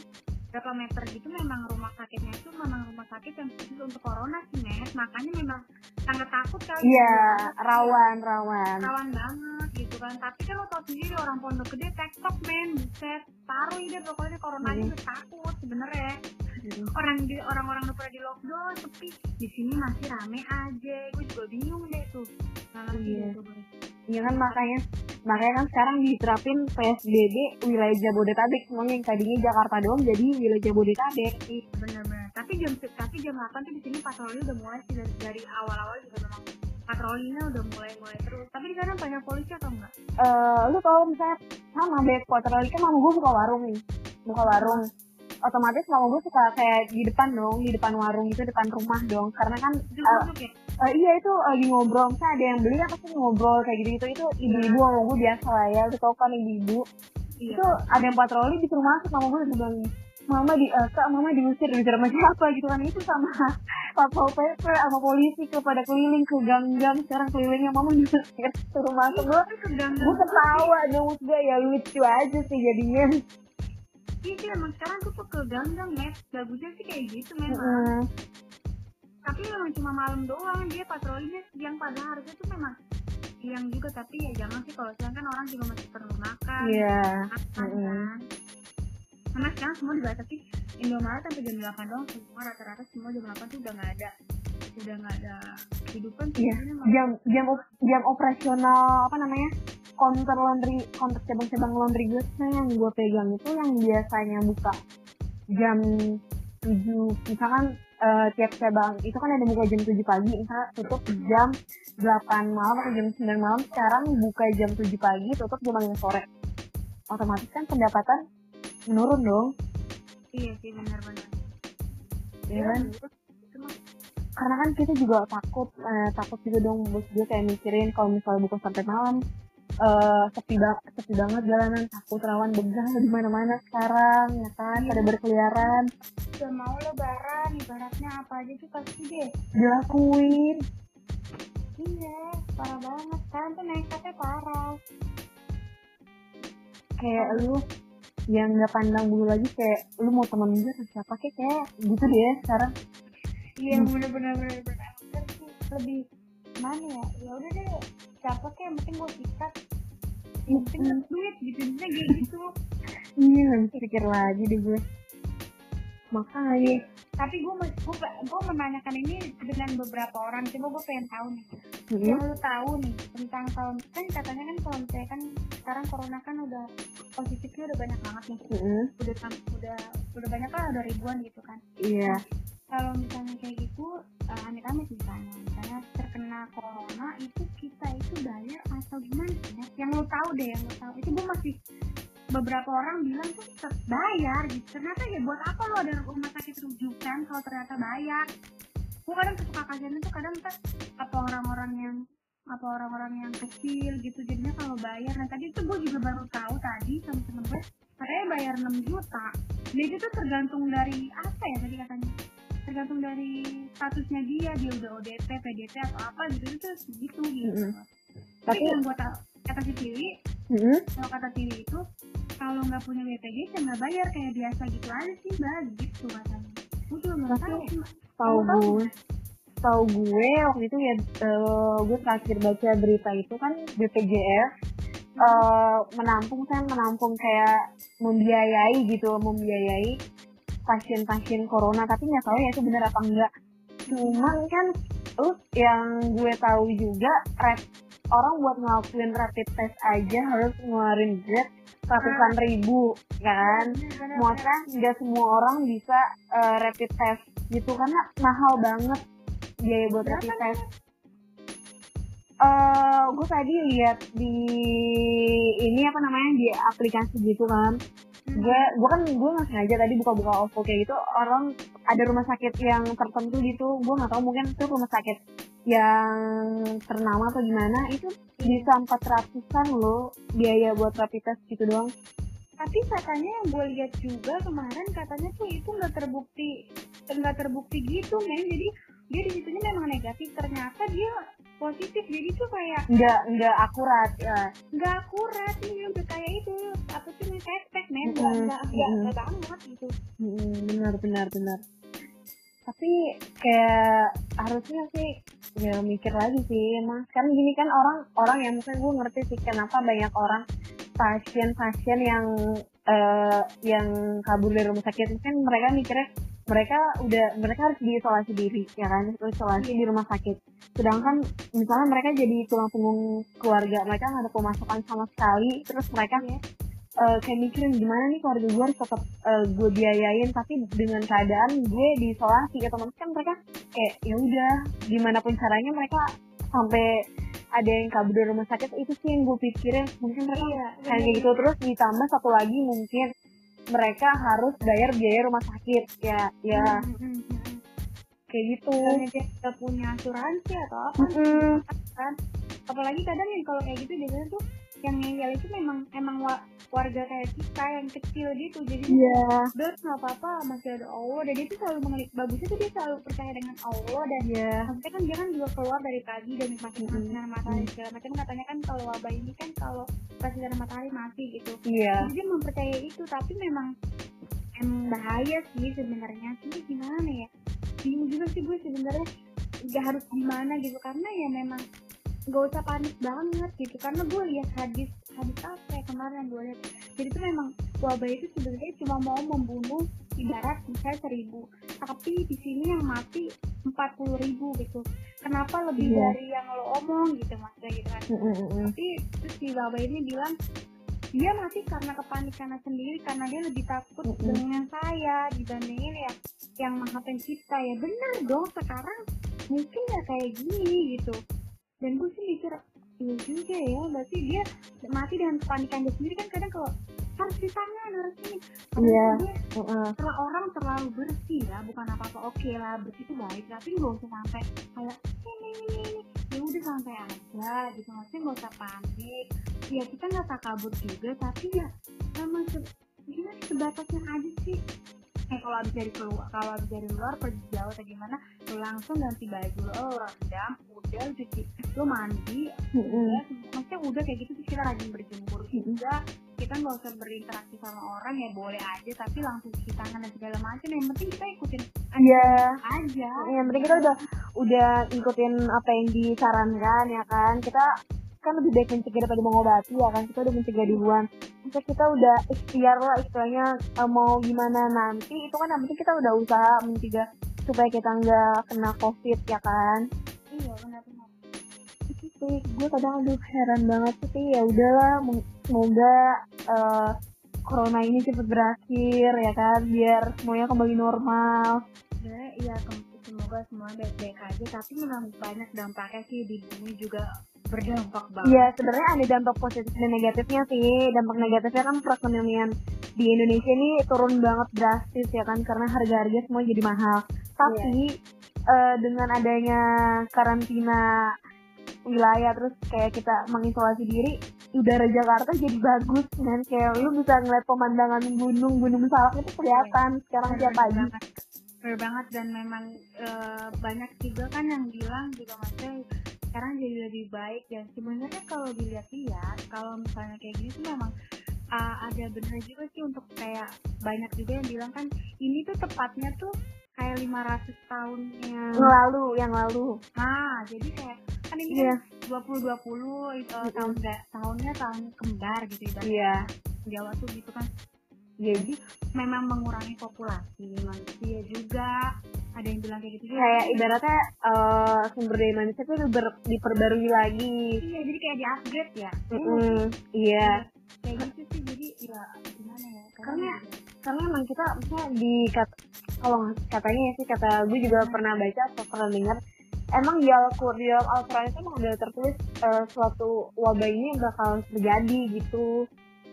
berapa meter gitu memang rumah sakitnya itu memang rumah sakit yang khusus untuk corona sih Nes. Makanya memang sangat takut kali iya rawan rawan. Rawan banget gitu kan. Tapi kan lo tau sendiri orang pondok gede tektok men buset. Taruh ide pokoknya corona aja udah takut sebenernya orang di orang-orang udah pada di lockdown sepi. Di sini masih rame aja. Gue juga bingung deh tuh. Nggak ngerti Iya. deh Iya kan makanya makanya kan sekarang diterapin PSBB wilayah Jabodetabek semuanya. Yang tadinya Jakarta doang jadi wilayah Jabodetabek. Sih. bener-bener. Tapi jam tapi jam 8 tuh di sini patroli udah mulai sih dari, dari awal-awal juga memang patrolinya udah mulai mulai terus. Tapi di sana banyak polisi atau enggak? Eh lu kalau misalnya sama bed patroli kan mama gue buka warung nih. Buka warung. Otomatis mama gue suka kayak di depan dong di depan warung itu depan rumah dong. Karena kan ya eh, iya itu lagi ngobrol. Misalnya ada yang beli apa sih ngobrol kayak gitu gitu itu ibu-ibu sama gue biasa lah ya. Lu tau kan ibu-ibu? Iya. Itu ada yang patroli disuruh masuk mama gue bilang mama di eh, kak mama diusir diusir sama siapa? Gitu kan. Itu sama [laughs] satpol pp sama polisi kepada keliling ke gang-gang. Sekarang kelilingnya mama diusir suruh masuk gue gue ketawa dong gue ya. Lucu aja sih jadinya. Iya sih emang sekarang tuh ke ganggang ya bagusnya sih kayak gitu memang. Heeh. tapi cuma malam doang dia patrolinya siang pada harusnya tuh memang siang juga tapi ya jangan sih kalau siang kan orang juga masih perlu makan. Iya. Makan Mm-mm. kan. Karena sekarang semua dibatasi Indomaret sampai jam 8 doang semua rata-rata semua jam 8 tuh udah nggak ada udah nggak ada kehidupan sih. Iya, jam jam op- jam operasional apa namanya counter laundry counter cabang-cabang laundry gue yang gue pegang itu yang biasanya buka jam 7 misalkan eh, tiap cabang itu kan ada buka jam 7 pagi misalnya tutup jam 8 malam atau jam 9 malam. Sekarang buka jam 7 pagi tutup jam 5 sore. Otomatis kan pendapatan menurun dong. Iya sih benar-benar ya kan? itu mah. Karena kan kita juga takut eh, takut juga dong bos gue kayak mikirin kalau misalnya buka sampai malam eh sepi banget sepi banget jalanan. Takut rawan begal di mana mana sekarang ya kan? Iya. pada berkeliaran. Udah mau lebaran ibaratnya apa aja tuh pasti deh. Dilakuin. Iya parah banget sekarang tuh nekatnya parah. Kayak lu yang nggak pandang bulu lagi kayak lu mau temen gue atau siapa kayak kayak gitu deh sekarang. Iya bener-bener bener-bener. Kan lebih mana ya? Ya udah deh. Siapa kayak yang penting gue sikat? Yang penting dapet duit gitu Intinya kayak gitu. Iya bisa pikir lagi deh gue. Makanya. Tapi gue gue gue menanyakan ini dengan beberapa orang. Coba gue pengen tahu nih. Hmm. yang lu tahu nih tentang tahun kan katanya kan kalau misalnya kan sekarang corona kan udah positifnya udah banyak banget nih. Mm-mm. udah udah udah banyak lah udah ribuan gitu kan. Iya kalau misalnya kayak gitu eh, amit-amit misalnya misalnya terkena corona itu kita itu bayar atau gimana Nes? yang lo tahu deh yang lo tahu. Itu gue masih beberapa orang bilang tuh tetap bayar gitu. Ternyata ya buat apa lo ada rumah sakit rujukan kalau ternyata bayar? Gue kadang suka kasihan itu kadang ntar apa orang-orang yang apa orang-orang yang kecil gitu jadinya kalau bayar. Nah tadi itu gue juga baru tahu tadi sama temen gue katanya bayar 6 juta. Dia itu tuh tergantung dari apa ya tadi katanya tergantung dari statusnya dia dia udah ODP PDP atau apa gitu itu segitu gitu. Mm-mm. tapi tapi yang gue tahu kata si Tiwi mm-mm. kalau kata Tiwi itu kalau nggak punya BPJS ya nggak bayar kayak biasa gitu aja sih mbak gitu katanya gue juga nggak tahu tahu gue tahu gue waktu itu ya eh, gue terakhir baca berita itu kan BPJS eh, menampung kan menampung kayak membiayai gitu membiayai pasien-pasien corona tapi nggak tahu ya itu benar apa enggak. Cuman kan terus yang gue tahu juga rap- orang buat ngelakuin rapid test aja harus ngeluarin jet ratusan ribu ya kan Bener-bener. Maksudnya nggak semua orang bisa eh, rapid test gitu karena mahal banget biaya buat Berapa rapid test. Eh, gue tadi lihat di ini apa namanya di aplikasi gitu kan gue gue kan gue nggak sengaja tadi buka-buka OVO kayak gitu. Orang ada rumah sakit yang tertentu gitu. Gue nggak tahu mungkin itu rumah sakit yang ternama atau gimana. Itu bisa empat ratusan loh biaya buat rapid test gitu doang. Tapi katanya yang gue lihat juga kemarin katanya tuh itu nggak terbukti nggak terbukti gitu men. Jadi dia di situnya memang negatif. Ternyata dia positif jadi tuh kayak nggak nggak akurat ya. Nggak akurat ini udah kayak itu. Apa sih namanya cashback men. Nggak nggak nggak banget gitu. Benar benar benar. Tapi kayak harusnya sih ya mikir lagi sih. Emang sekarang gini kan orang orang yang mungkin gue ngerti sih kenapa banyak orang pasien pasien yang eh, yang kabur dari rumah sakit. Mungkin mereka mikirnya mereka udah mereka harus diisolasi diri ya kan? Isolasi di rumah sakit. Sedangkan misalnya mereka jadi tulang punggung keluarga mereka nggak ada pemasukan sama sekali. Terus mereka Iya. eh, kayak mikirin gimana nih keluarga gue harus tetap eh, gue biayain tapi dengan keadaan gue diisolasi. Otomatis kan mereka kayak ya udah gimana pun caranya mereka sampai ada yang kabur dari rumah sakit. Itu sih yang gue pikirin. Mungkin mereka Iya, kayak gitu. Terus ditambah satu lagi mungkin mereka harus bayar biaya rumah sakit ya ya Mm, mm, mm, mm. kayak gitu karena dia punya asuransi atau apa Mm-mm. kan apalagi kadang yang kalau kayak gitu biasanya tuh yang ngeyel itu memang emang wa- warga kayak kita yang kecil gitu. Jadi Iya. Dot nggak apa-apa masih ada Allah. Dan dia tuh selalu mengelik bagusnya tuh dia selalu percaya dengan Allah. Dan Iya. maksudnya kan dia kan juga keluar dari pagi dan nikmatin Mm-mm. sinar matahari segala macam. Katanya kan kalau wabah ini kan kalau pas sinar matahari mati gitu. Iya. jadi dia mempercayai itu. Tapi memang emang bahaya sih sebenarnya. Sih gimana ya? Bingung juga sih gue sebenarnya. Nggak harus gimana gitu. Karena ya memang gak usah panik banget gitu. Karena gue lihat hadis hadis apa ya kemarin gue lihat. Jadi itu memang wabah itu sebenarnya cuma mau membunuh ibarat misalnya seribu. Tapi di sini yang mati empat puluh ribu gitu. Kenapa lebih Iya. dari yang lo omong gitu maksudnya gitu kan? Tapi terus si Baba ini bilang dia mati karena kepanikannya sendiri karena dia lebih takut Mm-mm. dengan saya dibandingin ya yang maha pencipta. Ya benar dong sekarang mungkin ya kayak gini gitu dan gue sih mikir iya juga ya berarti dia mati dengan kepanikan dia sendiri kan kadang kalau harus di tangan harus ini Iya. Mm-mm. setelah orang terlalu bersih ya bukan apa apa oke lah bersih itu baik tapi nggak usah sampai kayak ini ini ini ya udah santai aja gitu maksudnya nggak usah panik ya kita nggak takabur juga tapi ya memang se- gimana sebatasnya aja sih eh kalau abis dari keluar kalau abis dari luar pergi jauh atau gimana lu langsung ganti baju lo rendam udah cuci lu mandi Mm-mm. udah maksudnya udah kayak gitu terus kita rajin berjemur juga kita nggak usah berinteraksi sama orang ya boleh aja tapi langsung cuci tangan dan segala macam yang penting kita ikutin Iya. aja yang penting kita udah udah ngikutin apa yang disarankan ya kan kita kan lebih baik mencegah daripada mengobati ya kan? Kita udah mencegah duluan. Maksudnya kita udah ikhtiar lah istilahnya eh, mau gimana nanti. Itu kan yang penting kita udah usaha mencegah supaya kita nggak kena covid ya kan? Iya benar-benar itu sih. Gue kadang aduh heran banget sih ya udahlah semoga eh, corona ini cepet berakhir ya kan? Biar semuanya kembali normal. Ya iya semoga semua baik-baik aja. Tapi memang banyak dampaknya sih di bumi juga berdampak banget Iya, sebenarnya ada dampak positif dan negatifnya sih. Dampak negatifnya kan perekonomian di Indonesia ini turun banget drastis ya kan karena harga-harga semua jadi mahal. Tapi eh, dengan adanya karantina wilayah terus kayak kita mengisolasi diri, udara Jakarta jadi bagus kan kayak lu bisa ngeliat pemandangan gunung gunung salak itu kelihatan sekarang tiap pagi. banget Bener banget dan memang eh, banyak juga kan yang bilang juga maksudnya sekarang jadi lebih baik dan sebenarnya kalau dilihat-lihat kalau misalnya kayak gini tuh memang uh, ada bener juga sih untuk kayak banyak juga yang bilang kan ini tuh tepatnya tuh kayak 500 tahunnya Yang lalu, yang lalu. nah jadi kayak kan ini Iya. kan 2020 uh, Mm-mm. tahun ga- tahunnya tahun kembar gitu ibaratnya Iya. Jawa tuh gitu kan Jadi memang mengurangi populasi manusia juga. Ada yang bilang kayak gitu kayak ibaratnya eh, sumber daya manusia itu ber- diperbarui lagi. iya jadi kayak di upgrade ya? Mm-mm, Iya. kayak gitu sih. Jadi ya gimana ya? Karena- karena emang kita maksudnya di kat- kalau katanya ya sih kata gue juga pernah baca atau pernah dengar emang di Al-Quran di Al-Quran itu emang udah tertulis eh, suatu wabah ini bakal terjadi gitu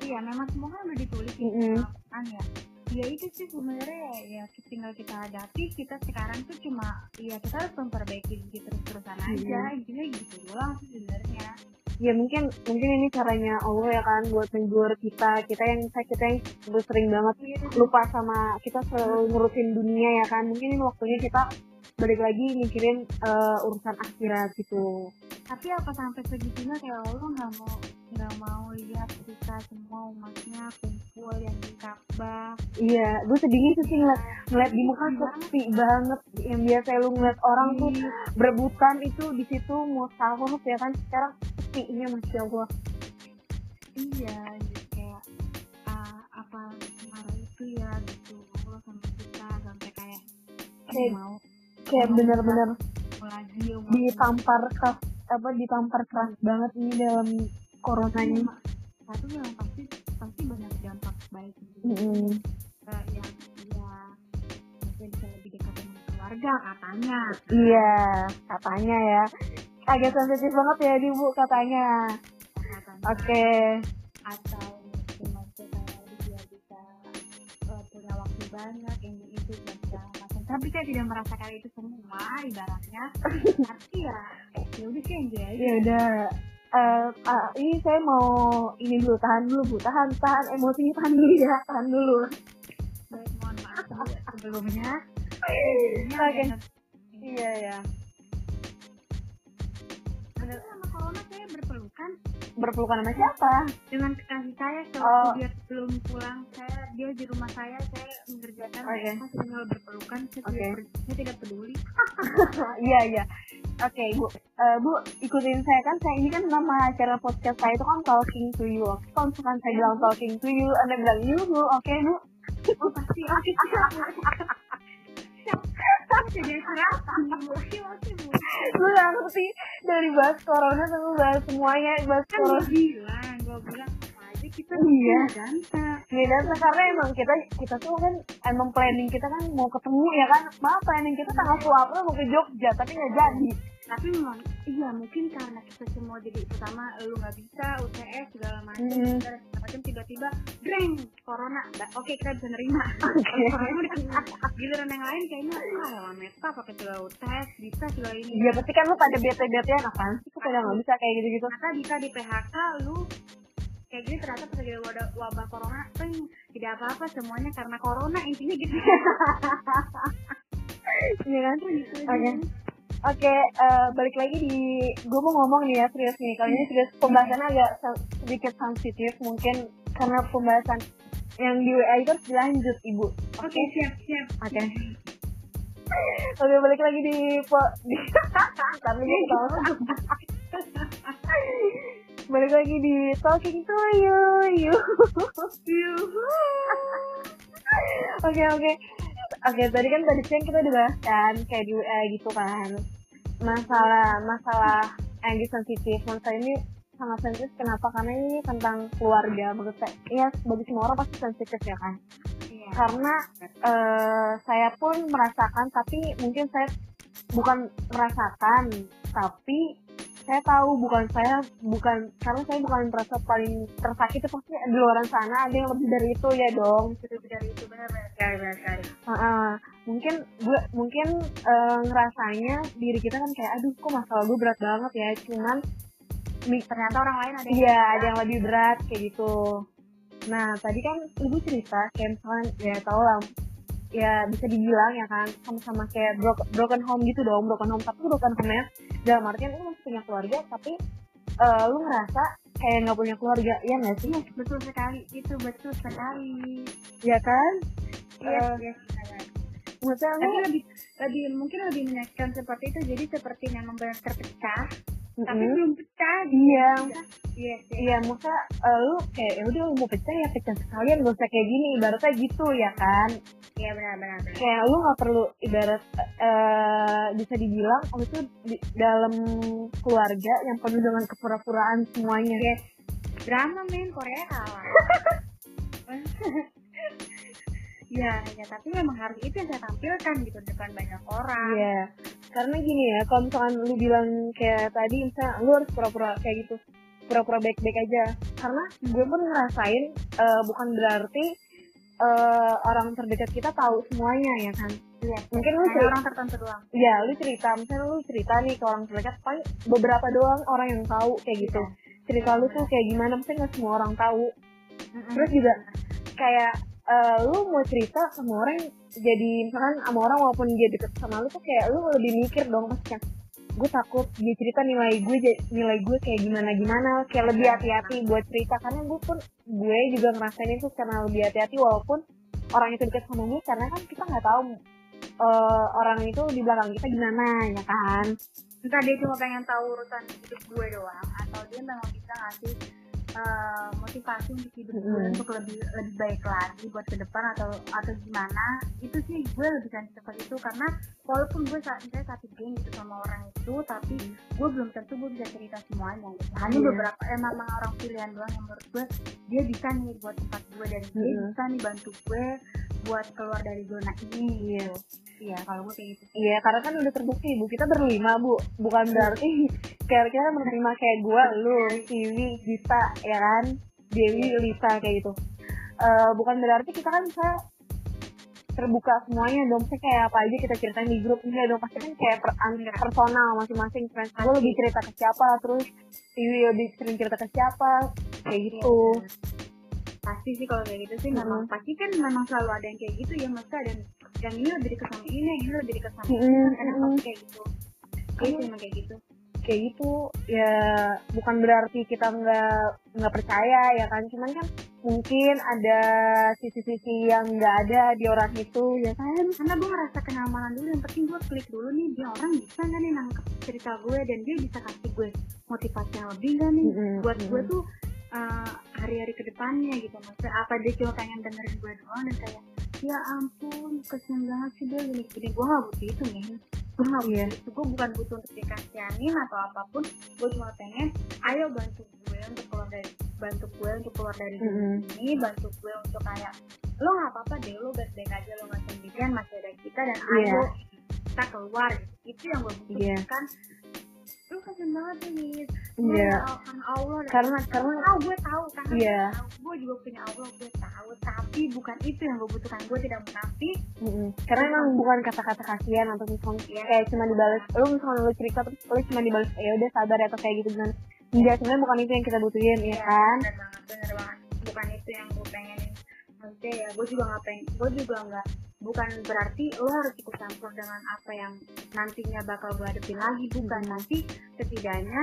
iya memang semua kan udah ditulis Mm -mm. kan ya. Ya itu sih sebenarnya ya, ya tinggal kita hadapi kita sekarang tuh cuma ya kita harus memperbaiki gitu terus terusan aja intinya gitu doang sih sebenarnya. Ya mungkin mungkin ini caranya Allah ya kan buat menghibur kita kita yang saya kita yang sering banget lupa sama kita selalu ngurusin dunia ya kan. Mungkin ini waktunya kita balik lagi mikirin eh, urusan akhirat gitu. Tapi apa sampai segitunya kayak Allah nggak mau nggak mau lihat kita semua umatnya kumpul yang di Ka'bah. Iya gue sedihnya itu sih ngeliat ngeliat di muka sepi banget. Yang biasa lu ngeliat orang tuh Iya. berebutan itu di situ mau sahur ya kan sekarang sepinya masya Allah. Iya gitu kayak ah, apa marah itu ya gitu. Allah sama kita sampai kayak Kayak- mau. kayak bener-bener lagi ditampar keras apa ditampar keras banget ini dalam corona ini satu yang pasti pasti banyak dampak baik. Eh, yang ya mungkin bisa lebih dekat dengan keluarga katanya. Iya katanya ya. Agak sensitif banget ya di bu katanya oke. atau dia bisa eh, punya waktu banyak ini itu macam. Tapi saya tidak merasakan itu semua ibaratnya. [laughs] Tapi ya ya udah sih enjoy aja. Ya udah Eh, ah, ini saya mau ini dulu tahan dulu bu. Tahan tahan emosinya tahan dulu ya tahan dulu. Baik mohon maaf [laughs] sebelumnya. Oke. iya ya Tapi sama corona saya berpelukan berpelukan sama siapa? Dengan kekasih saya Oh. sewaktu dia belum pulang saya dia di rumah saya saya mengerjakan Oke. saya tinggal berpelukan saya, Oke. tidak, saya tidak peduli. [laughs] Iya iya. Oke bu Eh, bu ikutin saya kan saya ini kan nama acara podcast saya itu kan talking to you. Kalau misalkan saya bilang talking to you anda bilang you bu. Oke bu. Oh pasti [laughs] jadi bu lu gak ngerti dari bahas corona sampai bahas semuanya bahas kan gue corona bilang gue bilang apa aja kita Iya. ganta beda tuh, karena emang kita kita tuh kan emang planning kita kan mau ketemu ya kan? Maaf planning kita tanggal 20 mau ke Jogja tapi nggak jadi tapi memang iya mungkin karena kita semua jadi pertama lu nggak bisa UTS segala macam Mhm. segala macam tiba-tiba dreng corona oke kita bisa nerima [laughs] Oke. Kalau corona udah [laughs] giliran yang lain kayaknya ah lah meta pakai segala UTS bisa segala ini Iya pasti kan lu pada bete-bete ya apaan sih kok pada nggak bisa kayak gitu-gitu ternyata bisa di PHK lu kayak gini ternyata pas lagi wabah, wabah corona dreng tidak apa-apa semuanya karena corona intinya gitu [laughs] Iya kan? Oke. Oke, eh, balik lagi di gue mau ngomong nih ya serius nih. Kali ini serius pembahasannya agak se- sedikit sensitif mungkin karena pembahasan yang di WA itu harus dilanjut ibu. oke siap siap Oke. Oke, balik lagi di po di [laughs] Tapi balik lagi di talking to you, you. Oke oke. Oke tadi kan tadi siang kita udah bahas kan kayak di WA gitu kan. Masalah masalah yang sensitif. Masalah ini sangat sensitif. Kenapa? Karena ini tentang keluarga. Menurut saya ya bagi semua orang pasti sensitif ya kan? Iya. karena eh, saya pun merasakan tapi mungkin saya bukan merasakan tapi saya tahu bukan saya bukan karena saya bukan merasa paling tersakiti pasti di luar sana ada yang lebih dari itu ya dong. Lebih dari itu sekali benar sekali Heeh. mungkin gue mungkin eh, ngerasanya diri kita kan kayak aduh kok masalah gue berat banget ya. Cuman ternyata orang lain ada yang iya ada yang lebih berat kayak gitu. Nah tadi kan ibu cerita kayak misalkan ya tau lah ya bisa dibilang ya kan sama-sama kayak broken, broken home gitu dong broken home. Tapi broken home nya dalam artian lu masih punya keluarga tapi eh, lu ngerasa kayak nggak punya keluarga ya nggak sih? Betul sekali itu betul sekali. Ya kan? Iya Eh, iya benar. maksudnya lu tapi lebih lebih mungkin lebih menyakitkan seperti itu. Jadi seperti memang benar terpecah tapi mm-mm. belum pecah iya iya sih Iya, masa eh, lu kayak ya udah lu mau pecah ya pecah sekalian gak usah kayak gini ibaratnya gitu ya kan. iya benar benar benar Kayak lu nggak perlu ibarat eh bisa dibilang lu tuh di dalam keluarga yang penuh dengan kepura-puraan semuanya. Yes. drama men Korea [laughs] [laughs] kalah ya ya tapi memang harus itu yang saya tampilkan gitu depan banyak orang. Iya. Karena gini ya, kalau misalkan lu bilang kayak tadi misalnya lu harus pura-pura kayak gitu. pura-pura baik-baik aja. Karena gue pun ngerasain uh, bukan berarti uh, orang terdekat kita tahu semuanya ya kan? Iya, mungkin lu cerita orang tertentu doang. ya lu cerita. Misalnya lu cerita nih ke orang terdekat paling beberapa doang orang yang tahu kayak gitu. Cerita lu tuh kayak gimana mungkin nggak semua orang tahu. Terus juga kayak eh, lu mau cerita sama orang jadi misalkan sama orang walaupun dia deket sama lu tuh kayak lu lebih mikir dong maksudnya gue takut dia cerita nilai gue nilai gue kayak gimana gimana kayak lebih hati-hati buat cerita karena gue pun gue juga ngerasain itu karena lebih hati-hati walaupun orang itu deket sama gue karena kan kita nggak tahu eh, orang itu di belakang kita gimana ya kan? Entah dia cuma pengen tahu urusan hidup gue doang atau dia memang bisa ngasih eh, motivasi untuk hidup gue Mm-mm. untuk lebih lebih baik lagi buat ke depan atau atau gimana itu sih gue lebih sensitif seperti itu karena walaupun gue saat misalnya satu geng gitu sama orang itu tapi gue belum tentu gue bisa cerita semuanya gitu. hanya Iya. beberapa emang memang orang pilihan doang yang menurut gue dia bisa nih buat tempat gue dan dia Mm-mm. bisa nih bantu gue buat keluar dari zona ini Iya. iya kalau gue kayak gitu Iya, karena kan udah terbukti bu, kita berlima bu, bukan berarti [laughs] kayak kita menerima kayak gue, lu, Siwi, Gita, ya kan, Dewi, Lisa kayak gitu. Eh, bukan berarti kita kan bisa terbuka semuanya dong, Maksudnya kayak apa aja kita ceritain di grup. Enggak dong, pasti kan kayak per, an- personal masing-masing. Friends. Gue lebih cerita ke siapa, terus Siwi lebih sering cerita ke siapa, kayak gitu. Iya, pasti sih kalau kayak gitu sih. Mm-mm. memang pasti kan memang selalu ada yang kayak gitu ya. Maksudnya ada yang, yang ini lebih dekat sama ini yang ini lebih dekat sama ini. Kan pasti kayak gitu. Iya sih emang kayak gitu kayak gitu. Ya bukan berarti kita nggak nggak percaya ya kan? Cuman kan mungkin ada sisi-sisi yang nggak ada di orang itu ya kan? Karena gue ngerasa kenyamanan dulu. Yang penting gue klik dulu nih dia orang bisa nggak nih nangkep cerita gue? Dan dia bisa kasih gue motivasi yang lebih nggak nih Mm-mm, buat gue tuh uh, hari-hari ke depannya gitu. Maksudnya apa dia cuma pengen dengerin gue doang dan kayak ya ampun kesian banget sih dia. Gini gini gue gak butuh itu nih gue gak butuh Iya. itu gue bukan butuh untuk dikasihanin atau apa pun gue cuma pengen ayo bantu gue untuk keluar dari bantu gue untuk keluar dari zona Mm-mm. ini bantu gue untuk kayak lo nggak apa-apa deh lo baik-baik aja lo nggak sendirian masih ada kita dan Iya. ayo kita keluar gitu. itu yang gue butuhkan lu kasian banget nih Iya. karena Allah. Karena karena tahu gue tahu karena Iya. gue tahu. Gue juga punya Allah gue tahu. Tapi bukan itu yang gue butuhkan gue tidak munafik mm-mm. karena emang bukan kata-kata kasihan atau misalnya Iya. kayak cuma dibalas lu misalnya lu cerita terus lu cuma dibalas ya udah sabar ya atau kayak gitu kan enggak sebenarnya bukan itu yang kita butuhin ya kan? bener banget bener banget. Bukan itu yang gue pengenin. Maksudnya ya gue juga nggak pengen gue juga nggak bukan berarti lo harus ikut campur dengan apa yang nantinya bakal gue hadapin lagi. Bukan. Nanti setidaknya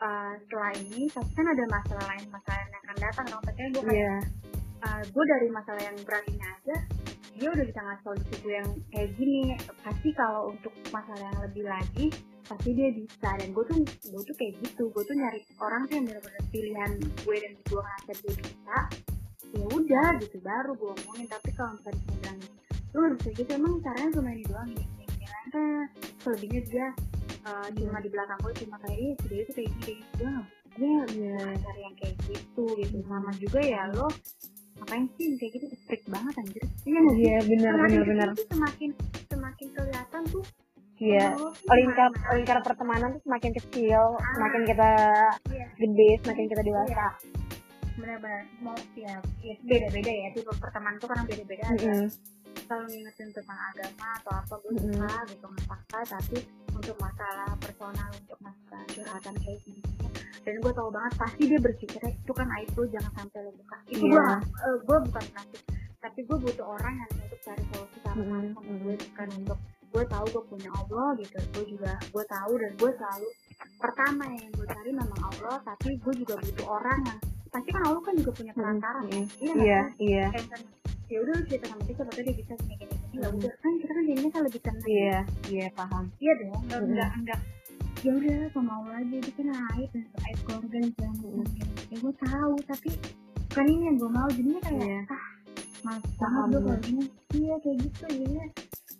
uh, setelah ini pasti kan ada masalah lain masalah yang akan datang. Dong Maksudnya gue kayak iya. gue dari masalah yang berat ini aja dia udah bisa ngasih solusi gue yang kayak gini. Pasti kalau untuk masalah yang lebih lagi pasti dia bisa. Dan gue tuh gue tuh kayak gitu. Gue tuh nyari orang tuh yang benar-benar pilihan gue dan gue ngerasa dia bisa ya udah gitu. Baru gue omongin. Tapi kalau misalnya bilang lu harus kayak gitu emang caranya cuma ini doang ini nah, selebihnya dia uh, cuma di belakang gue cuma kayak eh dia itu kayak gini kayak gitu gue nggak cari yang kayak gitu gitu. Sama juga ya lo ngapain sih kayak gitu? Strict banget anjir. Iya sih? iya benar semakin benar benar. tuh semakin semakin kelihatan tuh iya lo tuh lingkar lingkar pertemanan tuh semakin kecil Ah. semakin kita Iya. gede semakin kita dewasa. Benar-benar mau ya, ya beda-beda ya tipe pertemanan tuh karena beda-beda ada. Mm-mm. Selalu ngingetin tentang agama atau apa gue Mm-mm. suka gitu nggak paksa tapi untuk masalah personal untuk masalah curhatan kayak gini dan gue tahu banget pasti dia berpikir itu kan aib lo jangan sampai lo buka itu Iya. gue uh, gue bukan nasib tapi gue butuh orang yang untuk cari solusi sama Mm-mm. sama gue bukan untuk gue tahu gue punya Allah gitu gue juga gue tahu dan gue selalu pertama yang gue cari memang Allah tapi gue juga butuh orang yang pasti kan Allah kan juga punya perantara Mm-mm. iya iya iya. Misalnya ya udah lu cerita sama dia tahu dia bisa gini gini gini ya Hmm. udah kan kita kan jadinya kan lebih tenang iya iya paham. Iya dong enggak Hmm. enggak enggak ya udah sama Allah aja itu kan aib dan aib keluarga dan segala macam Hmm. ya gue tahu tapi bukan ini yang gue mau. Jadinya kayak Iya. ah mas banget gue kalau gini. Iya kayak gitu jadinya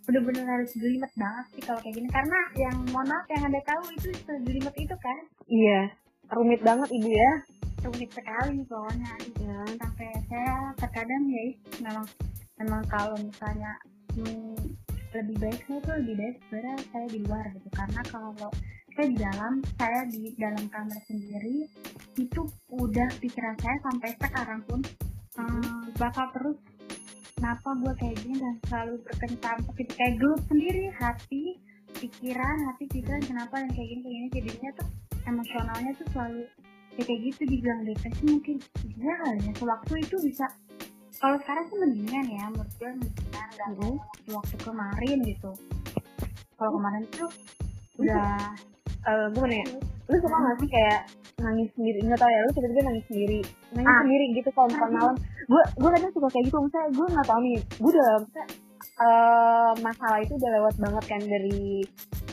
bener-bener harus jelimet banget sih kalau kayak gini. Karena yang mohon maaf yang anda tahu itu sejelimet itu kan? Iya rumit banget ibu ya rumit sekali pokoknya ya sampai saya terkadang ya memang memang kalau misalnya hmm, lebih baik saya tuh lebih baik sebenarnya saya di luar gitu. Karena kalau maksudnya di dalam saya di dalam kamar sendiri itu udah pikiran saya sampai sekarang pun uh, bakal terus kenapa gue kayak gini? Dan selalu berkencan seperti kayak gelut sendiri hati pikiran hati pikiran kenapa dan kayak gini kayak gini? Jadinya tuh emosionalnya tuh selalu ya kayak gitu dibilang depresi mungkin bisa kali ya sewaktu itu bisa kalau sekarang sih mendingan ya menurut gue mendingan dan Mhm. waktu waktu kemarin gitu. Kalau kemarin tuh udah Eh, gue nanya lu suka gak sih kayak nangis sendiri? Nggak tau ya lu tiba-tiba nangis sendiri. Nangis Ah. sendiri gitu kalau misalnya malam. Gue gue kadang suka kayak gitu. Misalnya gue nggak tahu nih. Gue udah misalnya eh, masalah itu udah lewat banget kan dari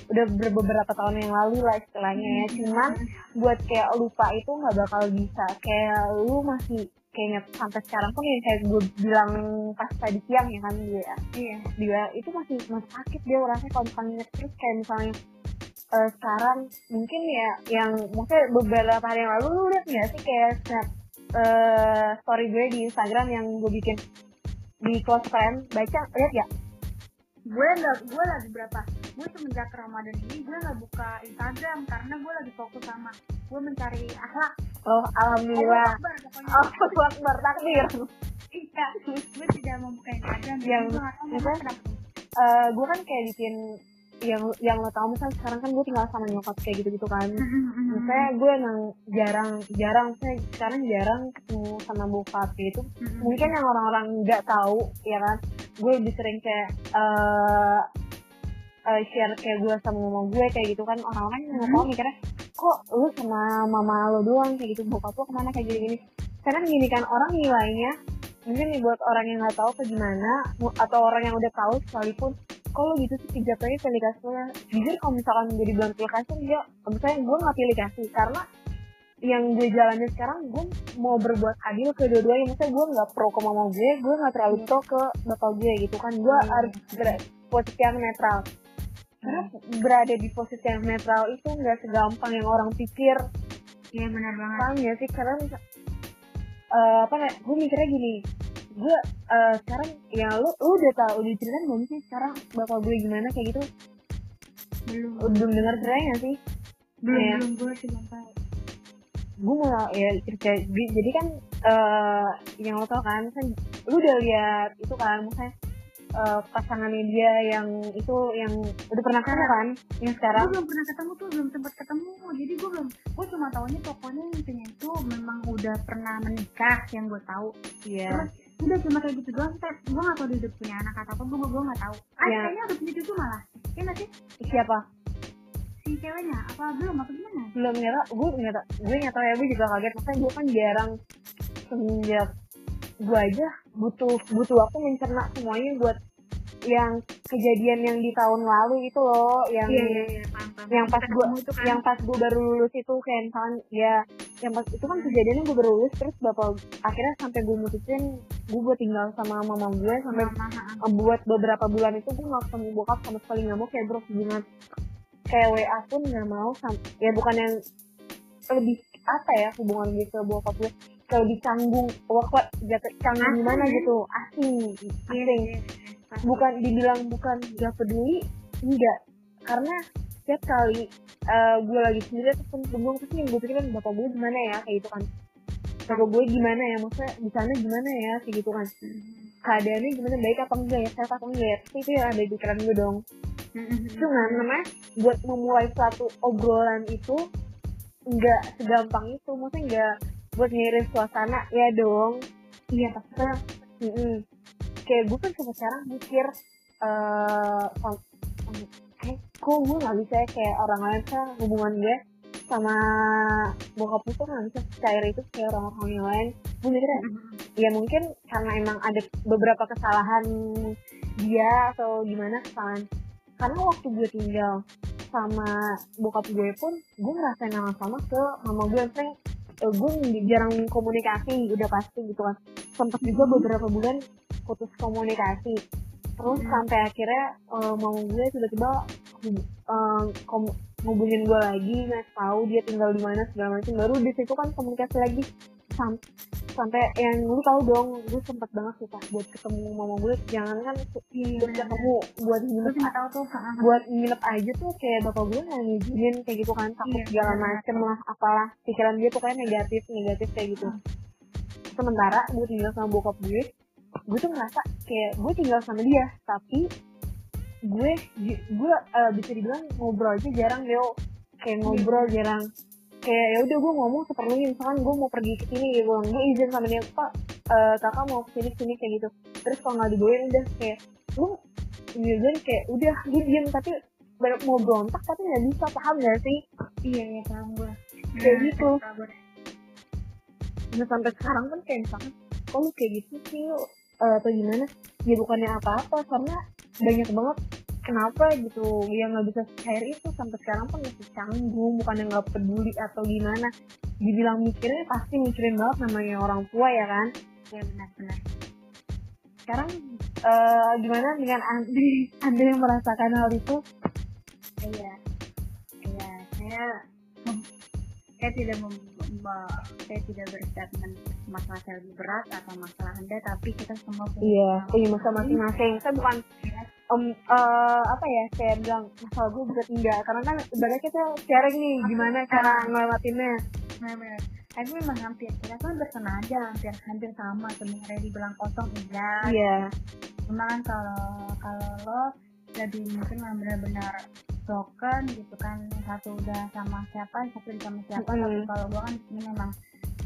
udah ber- beberapa tahun yang lalu lah istilahnya ya. Cuman buat kayak lupa itu nggak bakal bisa. Kayak lu masih kayaknya sampai sekarang pun yang kayak gue bilang pas tadi siang ya kan dia iya. Dia itu masih masih sakit dia rasanya kalau misalnya inget. Terus kayak misalnya eh, sekarang mungkin ya yang mungkin beberapa hari yang lalu lu lihat nggak sih kayak snap eh, story gue di Instagram yang gue bikin di close friend? Baca lihat ya gue nggak gue lagi berapa? Gue semenjak Ramadan ini gue nggak buka Instagram karena gue lagi fokus sama gue mencari akhlak. Oh alhamdulillah. Akbar, oh akbar takdir iya gue tidak mau buka Instagram jadi Yang- gue kenapa. Eh, gue kan kayak bikin yang yang lo tau misalnya sekarang kan gue tinggal sama nyokap kayak gitu gitu kan. [laughs] Misalnya gue emang jarang jarang saya sekarang jarang ketemu sama bokap gitu. Mungkin yang orang-orang nggak tahu ya kan? Gue lebih sering kayak eh eh, share kayak gue sama mama gue kayak gitu kan. Orang-orang yang nggak tahu mikirnya kok lu sama mama lo doang? kayak gitu. Bokap lo ke mana? kayak gini-gini. Karena gini kan orang nilainya mungkin nih buat orang yang nggak tahu ke gimana atau orang yang udah tahu sekalipun kalau gitu sih jatuhnya pilih kasihnya jujur kalau misalkan gue dibilang pilih kasih enggak misalnya gue nggak pilih kasih karena yang gue jalanin sekarang gue mau berbuat adil ke dua-duanya. Misalnya gue nggak pro ke mama gue gue nggak terlalu pro ke bapak gue gitu kan. Gue Hmm. harus berada posisi yang netral. Karena berada di posisi yang netral itu nggak segampang yang orang pikir. Iya benar banget. Paham ya sih? Karena eh, apa gue mikirnya gini gue eh, sekarang ya lu lu udah tau udah ceritain belum sih sekarang bapak gue gimana kayak gitu? Belum. Belum dengar ceritanya sih? Belum Iya. belum gue tahu. Gue mau ya cerita di- jadi kan eh yang lo tau kan kan lu udah lihat itu kan misalnya eh, pasangannya dia yang itu yang udah pernah ketemu kan? Yang gue sekarang belum pernah ketemu tuh belum sempat ketemu. Jadi gue belum gue cuma taunya pokoknya intinya itu memang udah pernah menikah yang gue tahu. Iya. Terus udah cuma kayak gitu doang. Ted. gue gak tau dia udah punya anak atau apa gue gue gak tahu. Ah Iya. kayaknya udah punya cucu malah. Ya nggak sih? Siapa? Si ceweknya. Apa belum? Apa gimana? Belum nyata gue nyata gue nyata ya gue juga kaget. Makanya gue kan jarang semenjak gue aja butuh butuh waktu mencerna semuanya buat yang kejadian yang di tahun lalu itu loh yang iya paham paham. yang pas itu kan. yang pas gue baru lulus itu kayak misalkan ya yang pas itu kan kejadiannya gue baru lulus terus bapak akhirnya sampai gue mutusin gue buat tinggal sama mama gue sampai buat beberapa bulan itu gue gak ketemu bokap sama sekali nggak mau kayak bro hubungan kayak WA pun nggak mau sam- ya bukan yang lebih apa ya hubungan gue ke bokap gue kayak lebih canggung wah kok jatuh canggung gimana ya? gitu asing Iya, asing. iya, pasti. Bukan dibilang bukan gak peduli enggak. Karena setiap kali eh, gue lagi sendiri terus pun gue pasti yang gue pikirin bapak gue gimana ya? Kayak gitu kan. Bapak gue gimana ya? Maksudnya di sana gimana ya? Kayak gitu kan. Keadaannya gimana? Baik apa enggak ya? Sehat apa enggak ya? Itu yang ada di pikiran gue dong. Cuman namanya buat memulai suatu obrolan itu enggak segampang itu. Maksudnya enggak buat ngirim suasana ya dong. Iya pasti. Kayak gue kan sampai sekarang mikir eh eh, kok gue nggak bisa ya kayak orang lain kan hubungan gue sama bokap gue tuh nggak bisa cair itu kayak orang-orang yang lain. Gue mikirnya ya mungkin karena emang ada beberapa kesalahan dia atau gimana kesalahan karena waktu gue tinggal sama bokap gue pun gue ngerasain hal yang sama ke mama gue maksudnya eh, gue jarang komunikasi udah pasti gitu kan. Sempat juga beberapa bulan putus komunikasi. Terus Hmm. sampai akhirnya eh, mama gue tiba-tiba kom- ngubungin gue lagi nggak tahu dia tinggal di mana segala macam. Baru di situ kan komunikasi lagi sam sampai yang lu tahu dong gue sempet banget sih pas buat ketemu mama gue jangan kan Iya, buat ketemu buat nginep tahu tuh buat nginep aja tuh kayak bapak gue nggak ngizinin kayak gitu kan takut Iya, segala macem lah apalah. Pikiran dia pokoknya negatif negatif kayak gitu. Sementara gue tinggal sama bokap gue gue tuh ngerasa kayak gue tinggal sama dia tapi gue gue eh, bisa dibilang ngobrol aja jarang yo kayak ngobrol jarang kayak ya udah gue ngomong seperlunya misalkan gue mau pergi ke sini gitu gue izin sama dia pak eh, kakak mau ke sini sini kayak gitu terus kalau nggak dibolehin udah kayak lu izin kayak udah gue diem tapi banyak mau berontak tapi nggak bisa paham gak sih Iya, iya, paham gue. Kayak gitu. Paham gue. nah sampai sekarang kan kayak misalkan kok lu kayak gitu sih lu, eh, atau gimana ya bukannya apa-apa karena banyak banget kenapa gitu yang nggak bisa cair itu sampai sekarang pun masih canggung bukannya nggak peduli atau gimana. Dibilang mikirin pasti mikirin banget namanya orang tua ya kan? Iya, benar-benar. sekarang eh, gimana dengan Andi? [laughs] Anda yang merasakan hal itu? Iya. Iya, saya saya tidak mem, saya tidak berstatement masalah saya lebih berat atau masalah anda tapi kita semua punya iya iya masa masing-masing. Saya bukan em, eh, apa ya saya bilang masalah gue bisa tinggal karena kan ibaratnya kita sharing nih gimana cara ngelewatinnya. Benar-benar. Tapi memang hampir kita kan bersenaja hampir hampir sama sebenarnya dibilang kosong iya. iya. Cuma kan kalau kalau lo lebih mungkin benar-benar broken gitu kan satu udah sama siapa satu udah sama siapa Mm-mm. tapi kalau gua kan ini memang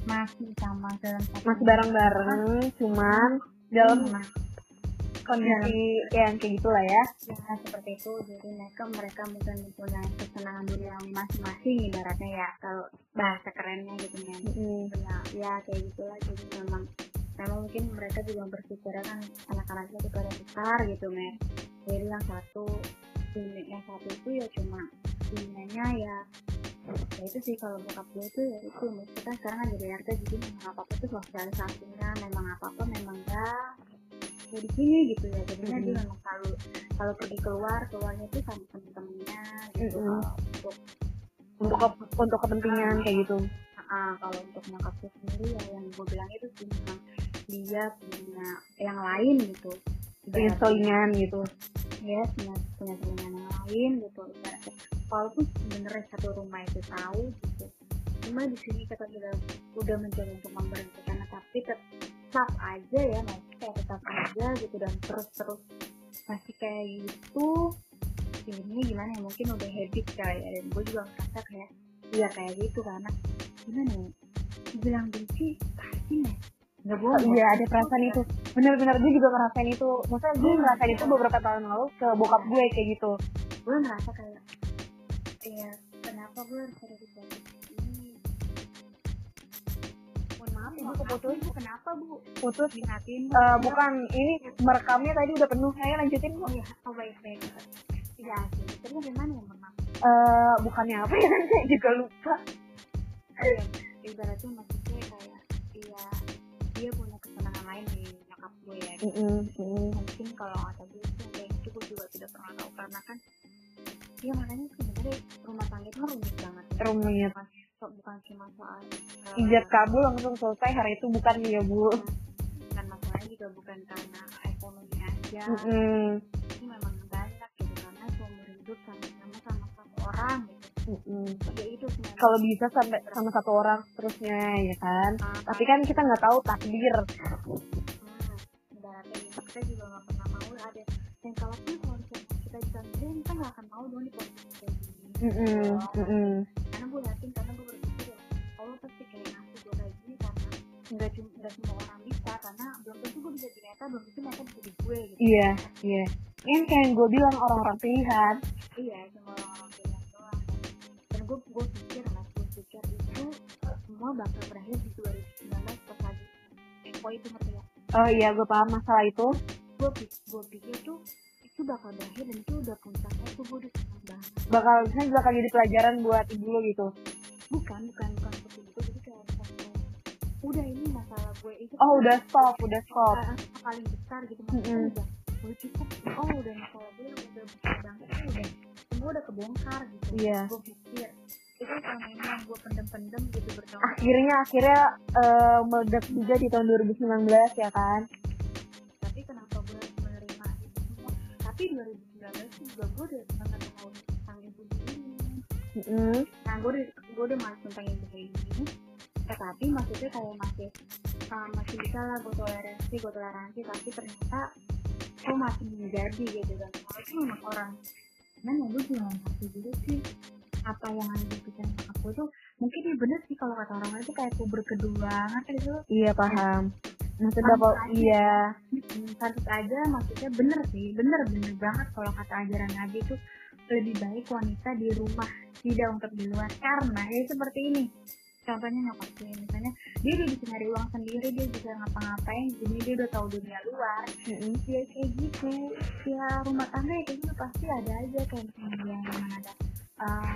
masih sama dalam masih bareng-bareng cuman dalam Nah, kondisi yang kayak gitulah ya. Ya seperti itu. Jadi mereka mereka mungkin punya kesenangan diri yang masing-masing ibaratnya ya kalau bahasa kerennya gitu kan Mm-mm. ya, ya kayak gitulah. Jadi memang memang mungkin mereka juga berpikir kan anak-anaknya itu pada besar gitu men jadi yang satu dunia yang satu itu ya cuma dunianya ya ya itu sih kalau bokap gue tuh ya itu. Kan sekarang kan jadi RT jadi memang apa apa tuh sosialisasinya memang apa apa memang ya ya di sini gitu ya. Jadinya dia Mhm. memang selalu kalau pergi keluar keluarnya tuh sama temen-temennya gitu. Mhm. kalau untuk untuk ke- untuk kepentingan kayak gitu. Ah, kalau untuk nyokap gue sendiri ya yang gue bilang itu sih memang dia punya yang lain gitu. Punya selingan gitu. Ya punya punya teman yang lain gitu. Ibaratnya walaupun sebenarnya satu rumah itu tahu gitu. Cuma di sini kita udah udah mencoba untuk memberhentikan tapi tetap aja ya masih kayak tetap aja gitu dan terus terus masih kayak gitu ini gimana ya mungkin udah habit kali ya dan gue juga ngerasa kayak iya kayak gitu karena gimana ya dibilang benci pasti nih nggak Oh, bohong iya ada perasaan itu. Benar-benar gue juga ngerasain itu. Maksudnya gue ngerasain itu beberapa tahun lalu ke bokap gue kayak gitu. Gue ngerasa kayak ya kenapa gue harus ada di maaf ibu keputus bu kenapa bu? Putus. Dihatiin Eh, bukan ini merekamnya tadi udah penuh. Saya lanjutin bu. Oh ya oh baik baik. Tidak asli terus gimana ya mohon maaf Eh, bukannya apa ya? [laughs] Saya juga lupa. Oh, ya. ibaratnya maksudnya kayak iya dia punya kesenangan lain di nyokap gue ya. Mm-mm, mm-mm. mungkin kalau kata gue itu kayak gitu gue juga tidak pernah tahu. Karena kan ya makanya sebenarnya rumah tangga itu rumit banget. Rumit. So- bukan cuma soal eh, ijab kabul langsung selesai hari itu bukan ya bu. Dan masalahnya juga bukan karena ekonomi aja. Mm-mm, ini memang banyak gitu karena seumur hidup sama-sama sama satu orang gitu. Ya sebenarnya kalau bisa sampai sama satu orang seterusnya ya kan? Ah, tapi kan kita nggak tahu takdir. Hmm, ibaratnya gitu kita juga nggak pernah mau ada dan kalaupun kalau kita bisa milih kita nggak akan mau dong di posisi kayak gini Mm-mm, Gitu. mm-mm. Karena gue yakin karena gue berpikir ya Allah pasti kayak ngasih gue kayak gini karena nggak cuma nggak semua orang bisa karena belum tentu gue bisa di Meta belum tentu Meta bisa di gue gitu. Iya iya. Ini kayak yang gue bilang orang-orang pilihan. Iya cuma orang-orang pilihan doang. Dan gue gue pikir mas gue pikir itu semua bakal berakhir di 2019 pas lagi Eko itu ngerti ya oh iya gue paham masalah itu. Gue gue pikir tuh itu bakal berakhir dan itu udah puncaknya tuh gue udah senang banget. Bakal misalnya bakal jadi pelajaran buat ibu lo gitu. Bukan bukan bukan seperti itu. Jadi kayak udah ini masalah gue itu oh udah stop udah stop. Uh, paling besar gitu maksudnya Mm-mm. udah. Udah cukup. Oh udah masalah gue udah besar banget tuh udah semua udah kebongkar gitu. Iya. gue pikir itu selama ini yang gue pendem-pendem gitu bertahun akhirnya akhirnya uh, meledak juga di tahun 2019 ya kan tapi 2019 juga gue udah sangat tahu tentang ibu ini. Mm -hmm. nah gue udah gue udah masuk tentang ibu ini. Tetapi maksudnya kayak masih uh, masih bisa lah gue toleransi gue toleransi. Tapi ternyata kok masih menjadi gitu kan. Itu memang orang dan ya gue juga ngerti juga sih apa yang ada di pikiran aku tuh. Mungkin ya bener sih kalau kata orang itu kayak puber kedua banget gitu. Iya paham maksudnya bapak iya. Pantas aja maksudnya bener sih bener bener banget kalau kata ajaran Nabi itu lebih baik wanita di rumah tidak untuk di luar. Karena ya seperti ini contohnya nyokap gue misalnya dia udah bisa nyari uang sendiri dia bisa ngapa-ngapain jadi dia udah tahu dunia luar. Mm-hmm. ya kayak gitu ya rumah tangga ya kayak gitu pasti ada aja kayak misalnya dia yang ada uh,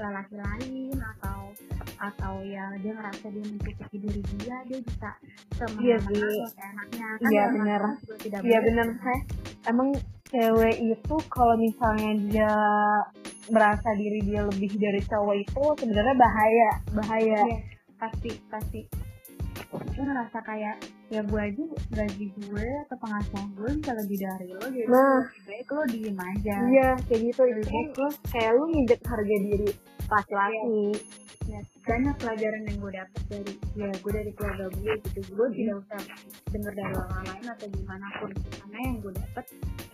lelaki lain atau atau ya dia ngerasa dia mencukupi diri dia dia bisa iya sih. enaknya. Kan iya benar. iya benar. Saya emang cewek itu kalau misalnya dia merasa diri dia lebih dari cowok itu sebenarnya bahaya bahaya. Iya, pasti pasti. Gue ngerasa kayak ya gue aja gaji gue atau penghasilan gue bisa lebih dari lo jadi nah, lebih baik lo diem aja. Iya kayak gitu. Itu lo kayak lo nginjek harga diri laki-laki. Ya, banyak pelajaran yang gue dapet dari ya gue dari keluarga gue gitu. Gue hmm. tidak usah denger dari orang lain atau gimana pun. Karena yang gue dapet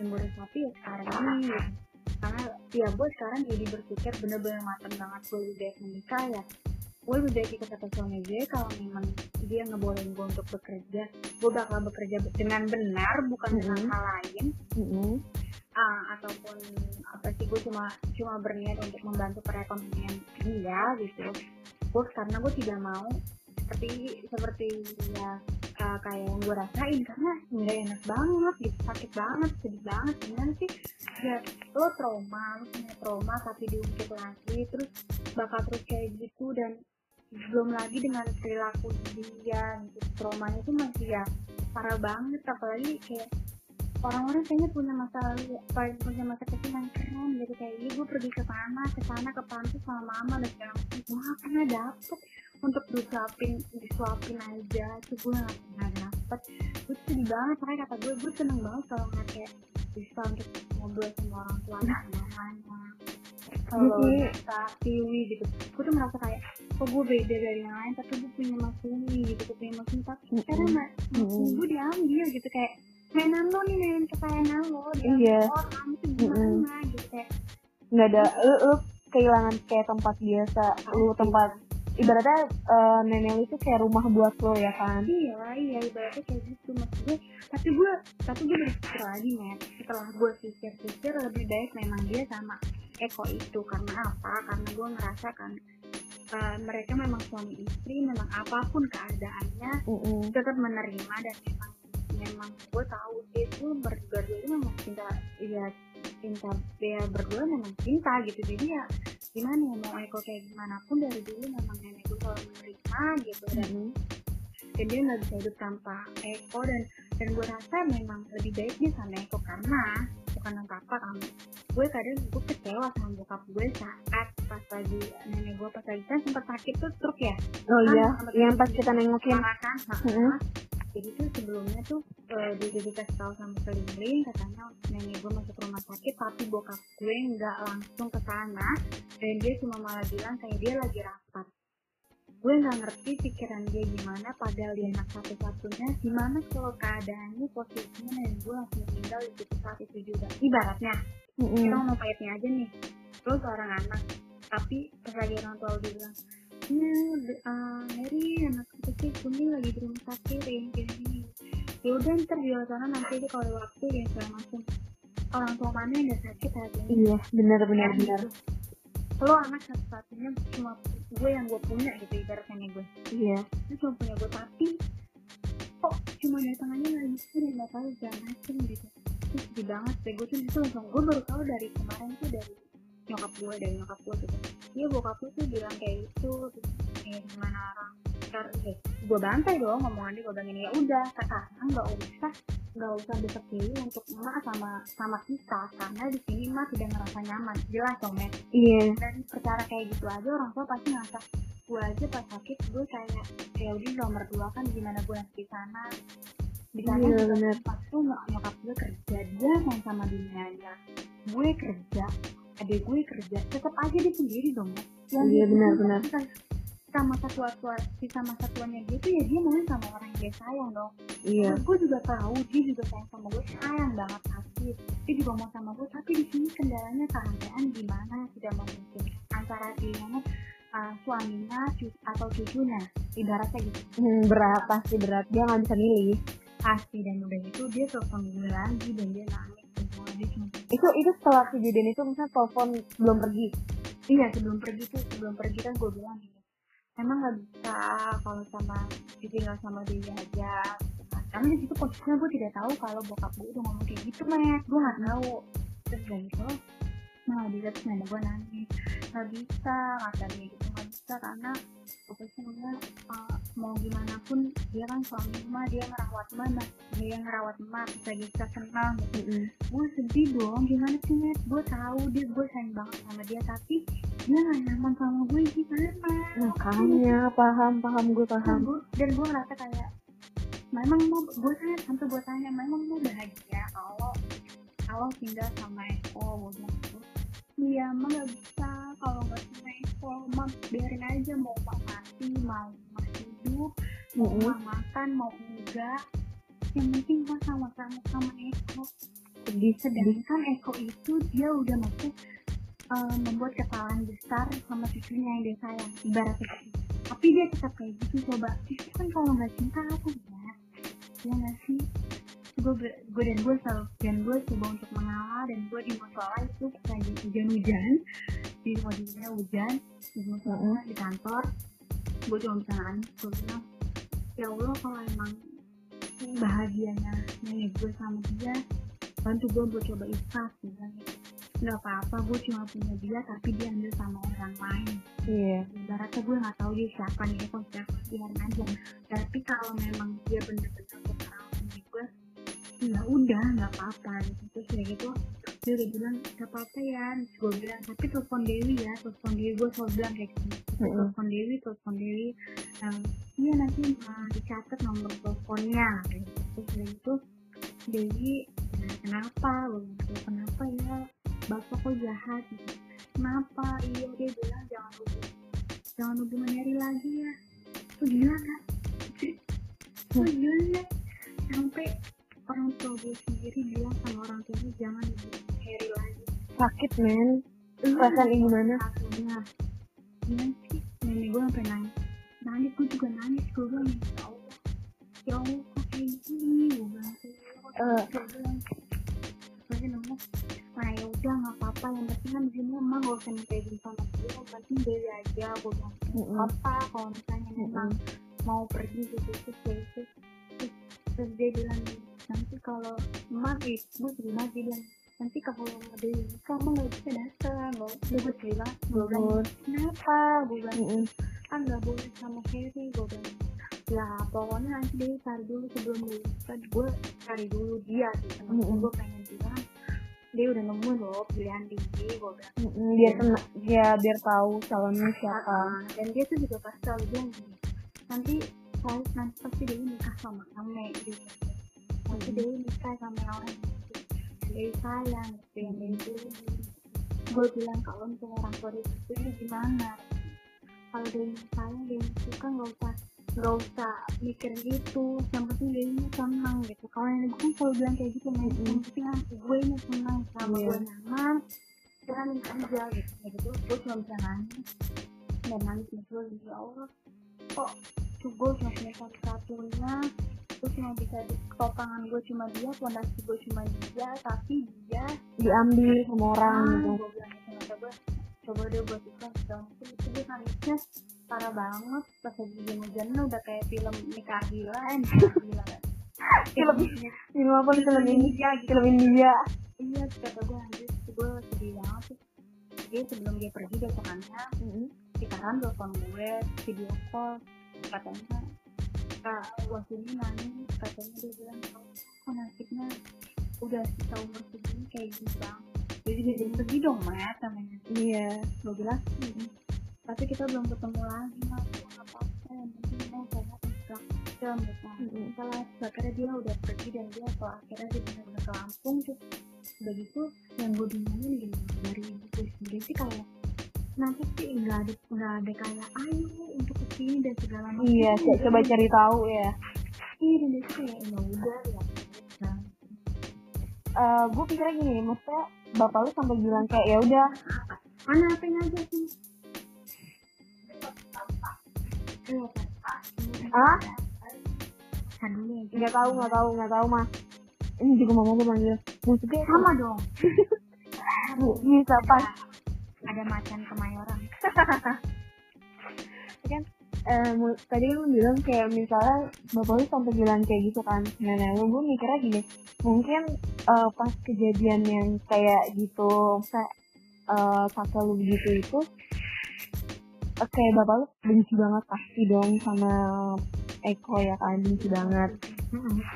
yang gue resapi ya sekarang ini. Karena ya gue sekarang jadi berpikir bener-bener matang banget. Gue udah menikah ya gue lebih baik ikut kata suami gue kalau memang dia ngebolehin gue untuk bekerja. Gue bakal bekerja dengan benar bukan mm -hmm. dengan hal lain. Mm -hmm. uh, ataupun apa sih gue cuma cuma berniat untuk membantu perekonomian dia gitu. Gue karena gue tidak mau seperti seperti ya uh, kayak yang gue rasain karena nggak enak banget gitu. Sakit banget sedih banget. Gimana sih? Ya lo trauma lo punya trauma tapi diungkit lagi terus bakal terus kayak gitu dan belum lagi dengan perilaku dia gitu. Traumanya itu masih ya parah banget apalagi kayak orang-orang kayaknya punya masa lalu punya masa kecil yang keren gitu kayak ini gue pergi ke sana ke sana ke pantai sama mama dan segala macam. Gue pernah dapet untuk disuapin disuapin aja tuh gue gak pernah dapet. Gue sedih banget makanya kata gue gue seneng banget kalau ngeliat kayak bisa untuk ngobrol sama orang tua mamanya kalau bisa tiwi gitu gue tuh merasa kayak kok gue beda dari yang lain tapi gue punya mas ini gitu gue punya mas ini tapi karena mas mm-hmm. gue diambil gitu kayak mainan lo nih mainan kesayangan lo iya. orang itu gimana gitu kayak nggak ada lu, lu kehilangan kayak tempat biasa lu tempat ibaratnya uh, nenek itu kayak rumah buat lo ya kan? Iya iya ibaratnya kayak gitu maksudnya. Tapi gue tapi gue berpikir lagi nih setelah gue pikir-pikir lebih baik memang dia sama Eko itu karena apa karena gue ngerasa kan uh, mereka memang suami istri memang apa pun keadaannya mm -hmm. tetap menerima dan memang memang gue tahu itu berdua itu memang cinta ya cinta dia berdua memang cinta gitu jadi ya gimana ya mau Eko kayak gimana pun dari dulu memang nenek gue selalu menerima gitu dan mm -hmm. dan dia nggak bisa hidup tanpa Eko dan dan gue rasa memang lebih baik dia sama Eko karena bukan apa apa kamu gue kadang gue kecewa sama bokap gue saat pas lagi nenek gue pas lagi kan sempat sakit tuh truk ya? Oh kan, iya yang pas kita nengokin. Kan? Hmm. jadi tuh sebelumnya tuh uh, dia jadi kasih tahu sama keliling katanya nenek gue masuk rumah sakit tapi bokap gue nggak langsung ke sana dan dia cuma malah bilang kayak dia lagi rapat gue nggak ngerti pikiran dia gimana padahal dia anak satu-satunya. Gimana kalau keadaannya posisinya dan gue langsung meninggal di situ saat itu juga. Ibaratnya mm-hmm. kita mau pahitnya aja nih. Lo seorang anak tapi pas lagi orang tua bilang ya uh, Mary anak kecil kuning lagi di rumah sakit yang gini. Ya udah ntar di sana nanti aja kalau waktu ya segala macam. Orang tua mana yang gak sakit hati? Iya benar benar benar. gitu. Lo anak satu-satunya cuma gue yang gue punya gitu ibaratnya nih gue. Iya. Itu cuma punya gue tapi kok cuma datang aja nggak bisa dan nggak tahu segala macam gitu. Itu sedih banget deh gue tuh itu langsung gue baru tahu dari kemarin tuh dari nyokap gue dari nyokap gue gitu. Iya bokap gue tuh bilang kayak itu terus eh, gimana orang eh, gue bantai dong ngomongan dia gue bilang ini ya udah sekarang nggak usah nggak usah deketin untuk emak sama sama kita karena di sini emak tidak ngerasa nyaman. Jelas dong men iya. Dan perkara kayak gitu aja orang tua pasti ngerasa gue aja pas sakit gue kayak ya udah nomor dua kan gimana gue nanti di sana? Di sana Iya, juga bener. pas tuh nyok- nyokap gue kerja dia main sama dunianya. Gue kerja adik gue kerja tetap aja dia sendiri dong ya Iya, dia benar, juga benar. kan sama satu tua si sama satuannya dia tuh ya dia main sama orang yang dia sayang dong. Iya. Terus gue juga tahu dia juga sayang sama gue sayang banget pasti. Dia juga mau sama gue tapi di sini kendalanya keadaan gimana tidak memungkinkan antara pilihannya uh, suaminya atau cucunya ibaratnya gitu. Hmm, berat pasti berat. Dia nggak bisa milih. Pasti dan udah itu dia telepon gue lagi dan dia nangis semua dia cuma itu itu setelah kejadian itu misalnya telepon belum pergi? Iya sebelum pergi tuh sebelum pergi kan gue bilang emang nggak bisa kalau sama ditinggal sama dia aja. Karena di situ posisinya gue tidak tahu kalau bokap gue udah ngomong kayak gitu mas gue nggak tahu. Terus dari itu nah di terus nenek gue nangis. Nggak bisa kata dia gitu nggak bisa karena pokoknya uh, mau gimana pun dia kan suami emak dia ngerawat emak nah, dia ngerawat emak bisa bisa senang gitu. Gue sedih dong gimana sih net? Gue tahu dia gue sayang banget sama dia tapi dia gak nyaman sama gue gimana? Makanya paham paham gue dan paham. gue dan gue ngerasa kayak memang mau gue tanya sampai gue tanya memang mau bahagia? Kalau kalau tinggal sama Eko gue bilang iya emang gak bisa. Kalau nggak Eko emang biarin aja. Mau emak mati mau emak hidup mau Mm-mm. emak makan mau enggak. Yang penting gue sama-sama sama Eko. Sedih sedih sedangkan Eko itu dia udah masuk eh, membuat kesalahan besar sama cucunya yang dia sayang ibaratnya. Tapi dia tetap kayak gitu coba. Itu kan kalau nggak cinta apa ya? Ya nggak sih gue gue dan gue selalu dan gue coba untuk mengalah dan gue di musola itu lagi hujan-hujan di musola hujan di musola di kantor gue cuma bisa nangis gue bilang ya Allah kalau emang bahagianya nenek gue sama dia bantu gue buat coba ikhlas bilang gitu. Nggak apa-apa gue cuma punya dia tapi dia ambil sama orang lain. Iya. Ibaratnya gue nggak tahu dia siapa nih Eko siapa biarin aja. Tapi kalau memang dia bener-bener ya udah nggak apa-apa gitu. Terus kayak gitu dia udah bilang nggak apa-apa ya Terus gue bilang tapi telepon Dewi ya telepon Dewi gue selalu bilang kayak gitu Mm-mm. telepon Dewi telepon Dewi iya nanti uh, dicatat nomor teleponnya gitu. terus kayak gitu Dewi "Ya, kenapa? Gue gitu, kenapa ya? Bapak kok jahat? Gitu. kenapa? Iya dia bilang jangan hubungan jangan hubungan Harry lagi ya. Tuh gila kan tuh gila sampai orang tua gue sendiri bilang sama orang tuanya jangan hubungan Harry lagi. Sakit men. Perasaan ibu mana satunya gimana sih nenek gue sampai nangis. Nangis gue juga nangis. Gue bilang ya Allah ya Allah kok kayak gini? Gue bilang Eh. gue bilang. Nah ya udah nggak apa-apa. Yang penting kan di sini emang gak usah minta izin sama dia. Yang penting Dewi aja gue bilang. Apa kalau misalnya memang mau pergi gitu terus terus, terus dia bilang nanti kalau emak terima dia bilang nanti kalau Dewi kamu nggak bisa datang gue gue cerita gue bilang kenapa? Gue bilang Mm-mm. kan nggak boleh sama Harry gue bilang ya pokoknya nanti dia cari dulu sebelum gue kan gue cari dulu dia gitu Mm-mm. gue pengen bilang dia udah nemu loh pilihan tinggi gue bilang. Biar kena ya biar tahu calonnya siapa. Ah, dan dia tuh juga pasti selalu bilang gini nanti saya nanti pasti dia nikah sama kamu gitu nanti Hmm. dia nikah sama orang gitu dia sayang gitu yang itu gue bilang kalau untuk orang dia itu gimana kalau dia sayang dia suka nggak usah nggak usah mikir gitu yang penting ini senang gitu kalau nenek gue kan selalu bilang kayak gitu "Men, yang penting gue ini senang sama Iya. gue nyaman jalanin aja gitu gitu gue cuma bisa nangis dan nangis gitu ya Allah kok tuh gue cuma punya satu satunya gue cuma bisa di topangan gue cuma dia fondasi gue cuma dia tapi dia diambil sama orang ah, gitu. gue bilang gitu kata gue coba deh buat itu segala macam. Itu dia nangisnya parah banget. Pas lagi hujan-hujan udah kayak film nikah gila eh gila. Film- film apa film India gitu. film India. Iya kata gue anjir gue sedih banget sih. Dia sebelum dia pergi besokannya Mm-mm. sekitaran telepon gue video call katanya kak gue sini nangis katanya dia bilang kok nasibnya udah kita umur segini kayak gitu. Bang jadi jadi sedih dong mat namanya iya. Gue bilang "Hmm, tapi kita belum ketemu lagi mas. Nggak apa-apa yang penting mau segala macam gitu Mm-mm. setelah akhirnya dia udah pergi dan dia atau akhirnya dia benar-benar ke Lampung terus udah gitu yang gue bingungin gini dari ibu sendiri sih kayak nanti sih nggak ada nggak ada kayak ayo untuk ke sini dan segala macam. Iya co- coba cari tahu ya. Iya dan dia tuh kayak ya udah ya nah, Eh gue pikirnya gini maksudnya bapak lu sampai bilang kayak ya udah. Mana apa aja sih. Ah? Nggak tahu nggak tahu nggak tahu mah ini juga mama gue manggil maksudnya sama dong. [laughs] Bisa pas ada macan kemayoran. [laughs] Kan eh, tadi kan lu bilang kayak misalnya bapak lu sampai bilang kayak gitu kan. Nenek lu gue mikirnya gini. Mungkin eh, pas kejadian yang kayak gitu kayak eh, kakek lu begitu itu eh, kayak bapak lu benci banget pasti dong sama Eko ya kan? Benci banget.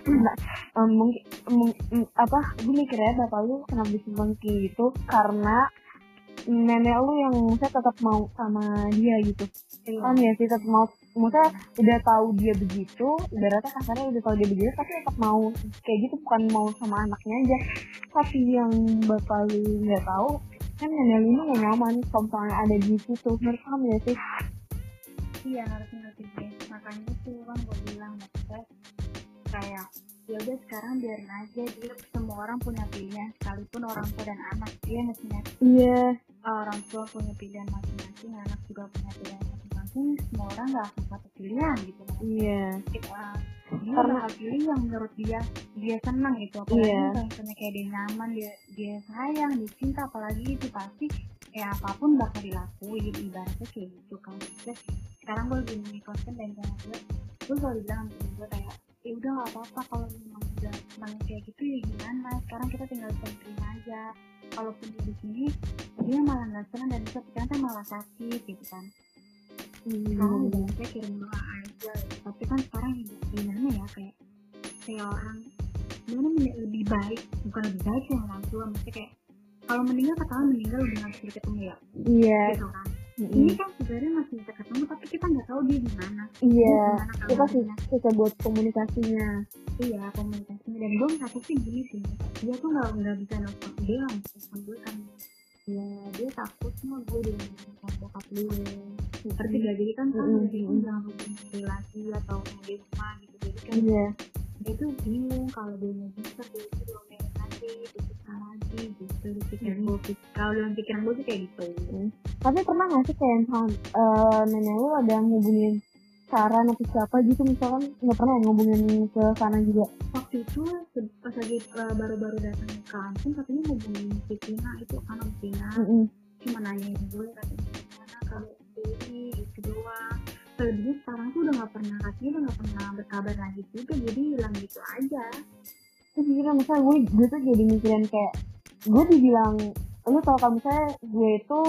Nah, em, mungkin mung- em, apa gue mikirnya bapak lu kenapa bisa benci gitu? Karena nenek lu yang saya tetap mau sama dia gitu. Kan ya sih tetap mau maksudnya udah tahu dia begitu ibaratnya kasarnya udah tahu dia begitu tapi tetap mau kayak gitu bukan mau sama anaknya aja. Tapi yang bapak lu nggak tahu kan nenek lu ini nggak nyaman kalau misalnya ada di situ menurut kamu ya sih? Iya harus ngerti deh makanya tuh kan gue bilang maksudnya kayak ya udah sekarang biarin aja. Dia semua orang punya pilihan sekalipun orang tua dan anak. Dia mestinya iya. Orang tua punya pilihan masing-masing anak juga punya pilihan masing-masing. Semua orang nggak akan satu pilihan gitu kan iya. Dia Karena- pilih yang menurut dia dia senang gitu. Apalagi Iya. kalau misalnya kayak dia nyaman dia dia sayang dia cinta apalagi itu pasti ya apa pun bakal dilakuin. Ibaratnya kayak gitu kan. Sekarang gue lagi mengikutkan dan gue gue selalu bilang gue kayak ya udah gak apa-apa kalau memang udah senang kayak gitu ya gimana? Sekarang kita tinggal bisa terima aja. Kalaupun dia di sini dia malah nggak senang dan bisa ternyata malah sakit gitu kan. Sekarang Hmm. udah saya kirim doa aja. Tapi kan sekarang gimana ya kayak kayak orang gimana lebih baik bukan lebih baik sih orang tua maksudnya kayak kalau meninggal ketahuan meninggal udah nggak bisa ketemu ya? Iya. Gitu kan Mm-mm. ini kan sebenarnya masih bisa ketemu tapi kita nggak tahu dia di mana. Iya kita sih susah buat komunikasinya. Iya komunikasinya. Dan gue ngerasa sih gini sih dia tuh nggak nggak bisa nelfon dia nggak bisa nelfon gue kan. Ya dia takutnya gue udah nelfon bokap gue ngerti gak jadi kan kan Mm-mm. dia jangan relasi atau di rumah gitu. Jadi kan iya. dia tuh bingung kalau dia mau bisa dia itu diomelin lagi gitu di pikiran Mm. gue kalau dalam pikiran gue sih kayak gitu. Tapi pernah nggak sih kayak misalkan eh, nenek lu ada ngubungin saran atau siapa gitu? Misalkan nggak pernah ya ngubungin ke sana juga? Waktu itu pas lagi uh, baru-baru datang ke kampung katanya hubungin si Tina itu kan om Tina. Mm-mm. cuma nanyain gue katanya gimana kalau ini gitu doang. Selebihnya sekarang tuh udah nggak pernah katanya udah nggak pernah berkabar lagi juga jadi hilang gitu aja terus mikirnya misalnya gue gue tuh jadi mikirin kayak gue dibilang lu tau kan misalnya gue itu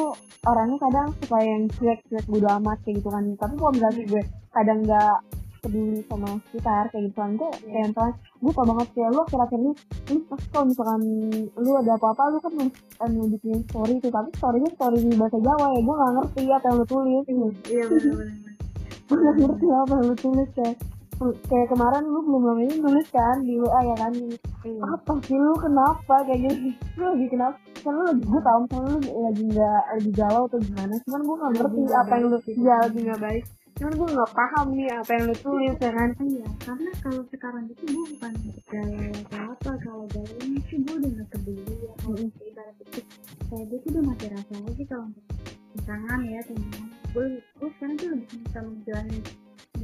orangnya kadang suka yang cuek cuek bodo amat kayak gitu kan. Tapi kalau misalnya gue kadang nggak peduli sama sekitar kayak gitu kan gue kayak misalnya gue tau banget kayak lu akhir-akhir ini lu pas kalau misalkan lu ada apa-apa lu kan kan bikin story itu. Tapi storynya story di bahasa Jawa ya gue nggak ngerti apa yang lu tulis. Iya benar-benar [laughs] gue nggak ngerti apa yang lu tulis kayak kayak kemarin lu belum lama ini nulis kan di WA ya kan? Iya. Apa sih lu? Kenapa? Kayak gitu. Lu lagi kenapa? Kan lu lagi gue tau misalnya lu lagi nggak lagi galau atau gimana? Cuman gue nggak ngerti nggak apa yang lu ya lagi nggak baik. Cuman gue nggak paham nih apa yang lu tulis ya kan? Iya, karena kalau sekarang itu gue bukan gaya atau apa kalau gayanya sih. Gue udah gak peduli ya kalau Mm-mm. ibarat itu kayak gue tuh udah mati rasa lagi kalau pasangan ya teman gue gue sekarang tuh lebih bisa menjalani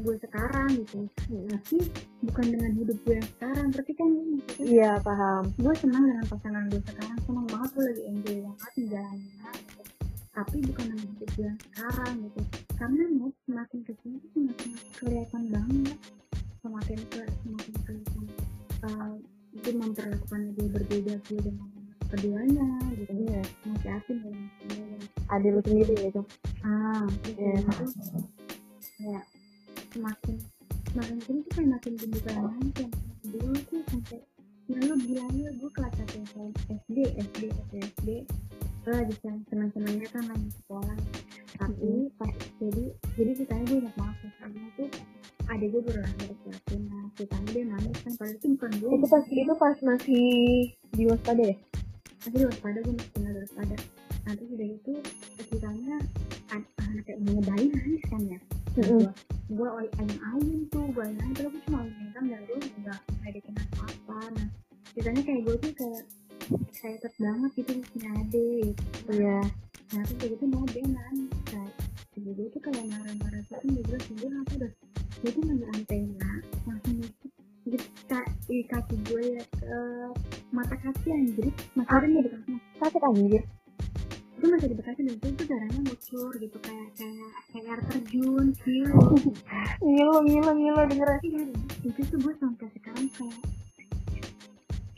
gue sekarang gitu. Tapi bukan dengan hidup gue yang sekarang tapi kan maksudnya iya paham. gue senang dengan pasangan gue sekarang. Senang banget gue lagi enjoy banget menjalaninya gitu. tapi bukan dengan hidup gue yang sekarang gitu. Karena mau semakin ke sini tuh semakin kelihatan banget. Semakin ke semakin kelihatan uh, itu memperlakukan dia berbeda gue dengan keduanya gitu. Iya. Masih asing dengan keduanya. Ada lu sendiri gitu. Ah Iya. itu kayak semakin semakin sini tuh kayak makin tinggi aja dulu tuh sampai ya lu lu gue kelas satu SD SD SD SD gue lagi seneng seneng senengnya kan lagi sekolah. Tapi pas jadi jadi ceritanya gue ingat banget karena tuh ada gue lahir siapin nah ceritanya dia nangis kan padahal itu bukan gue itu pas itu pas masih di waspada ya? Masih di waspada gue masih tinggal di waspada. Nah terus udah itu ceritanya anak kayak bayi nangis kan ya. Nah, Mm-mm. gue gue ayam ayam tuh gue ayam ayam terus gue cuma megang dari dulu nggak ngedekin apa apa nah ceritanya kayak gue tuh kayak excited banget gitu punya adik. Iya. Nah terus kayak gitu mau dia nangis kayak ibu gue tuh kayak marah-marah gitu dia bilang dia apa udah dia tuh ngambil antena langsung gitu gitu ka- di kaki gue ya ke mata kaki anjir masih ada nih bekasnya sakit anjir itu masih di bekasnya dan itu darahnya ngucur gitu kayak kayak kayak air terjun gitu ngilu ngilu ngilu dengerin Iya, itu tuh gue sampai sekarang kayak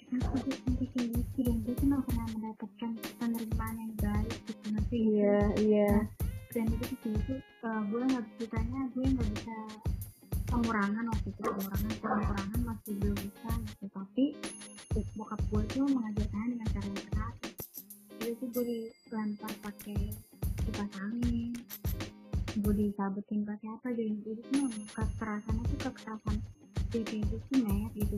kenapa gue sampai kayak gitu dan gue tuh gak pernah mendapatkan penerimaan yang baik gitu nanti iya iya. Dan itu tuh itu uh, gue nggak ceritanya gue nggak bisa pengurangan waktu itu pengurangan pengurangan masih belum bisa gitu. Tapi bokap gue tuh mengajarkannya dengan cara yang itu gue dilempar pakai kipas angin gue disabetin pakai apa jadi itu tuh kekerasannya tuh kekerasan kayak kayak gitu net gitu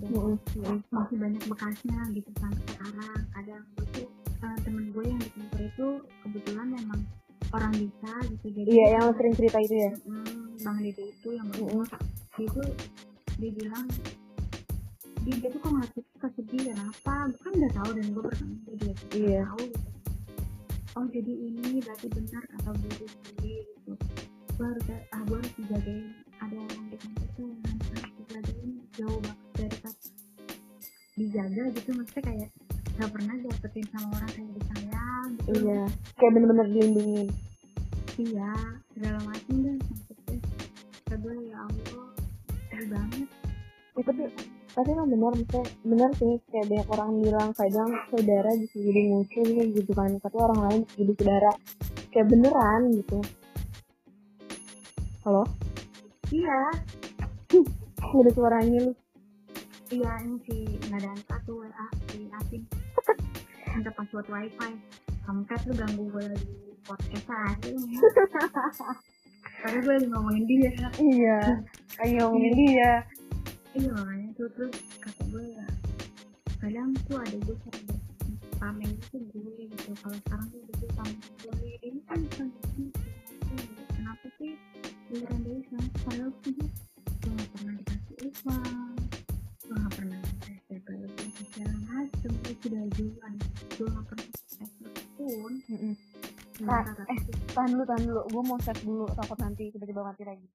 dan masih banyak bekasnya gitu sampai sekarang. Kadang gue tuh uh, temen gue yang di kantor itu kebetulan memang orang bisa gitu jadi iya yang sering cerita itu ya? Hmm, Bang Dede itu yang berdua dia tuh dia bilang dia, dia tuh kok ngeliat itu suka sedih kenapa? Gue kan udah tahu dan gue bertanya dia. Dia tahu gitu oh jadi ini berarti benar gue tuh sedih gitu. Gue harus ah gue harus dijagain. Ada yang di kantor tuh yang harus dijagain jauh banget dari kata dijaga gitu. Maksudnya kayak gak pernah dapetin sama orang kayak disayang gitu. Iya kayak bener-bener dilindungin iya segala macam deh maksudnya. Gue ya Allah banget. Ya, tapi tapi emang benar maksudnya benar sih kayak banyak orang bilang kadang saudara bisa jadi musuh gitu kan tapi orang lain bisa jadi saudara. Kayak beneran gitu. Halo? Iya. [laughs] Ada suaranya lu iya ini si nggak ada satu WA si Asin. Minta password wifi. Kamu kan lu ganggu gue lagi podcast aja lu [laughs] karena gue lagi ngomongin dia. Iya ayo ngomongin dia iya makanya tuh terus kata gue ya kadang tuh ada gue sering pamer itu gue gitu. Kalau sekarang tuh gue pamer gue ini kan bukan gitu. Kenapa sih giliran dari sekarang? Padahal tuh gue gak pernah dikasih uang gue gak pernah dikasih lebih segala macem gue sudah jualan gue gak pernah dikasih pun. Sementara eh tahan dulu tahan dulu. Gue mau save dulu takut nanti tiba-tiba mati lagi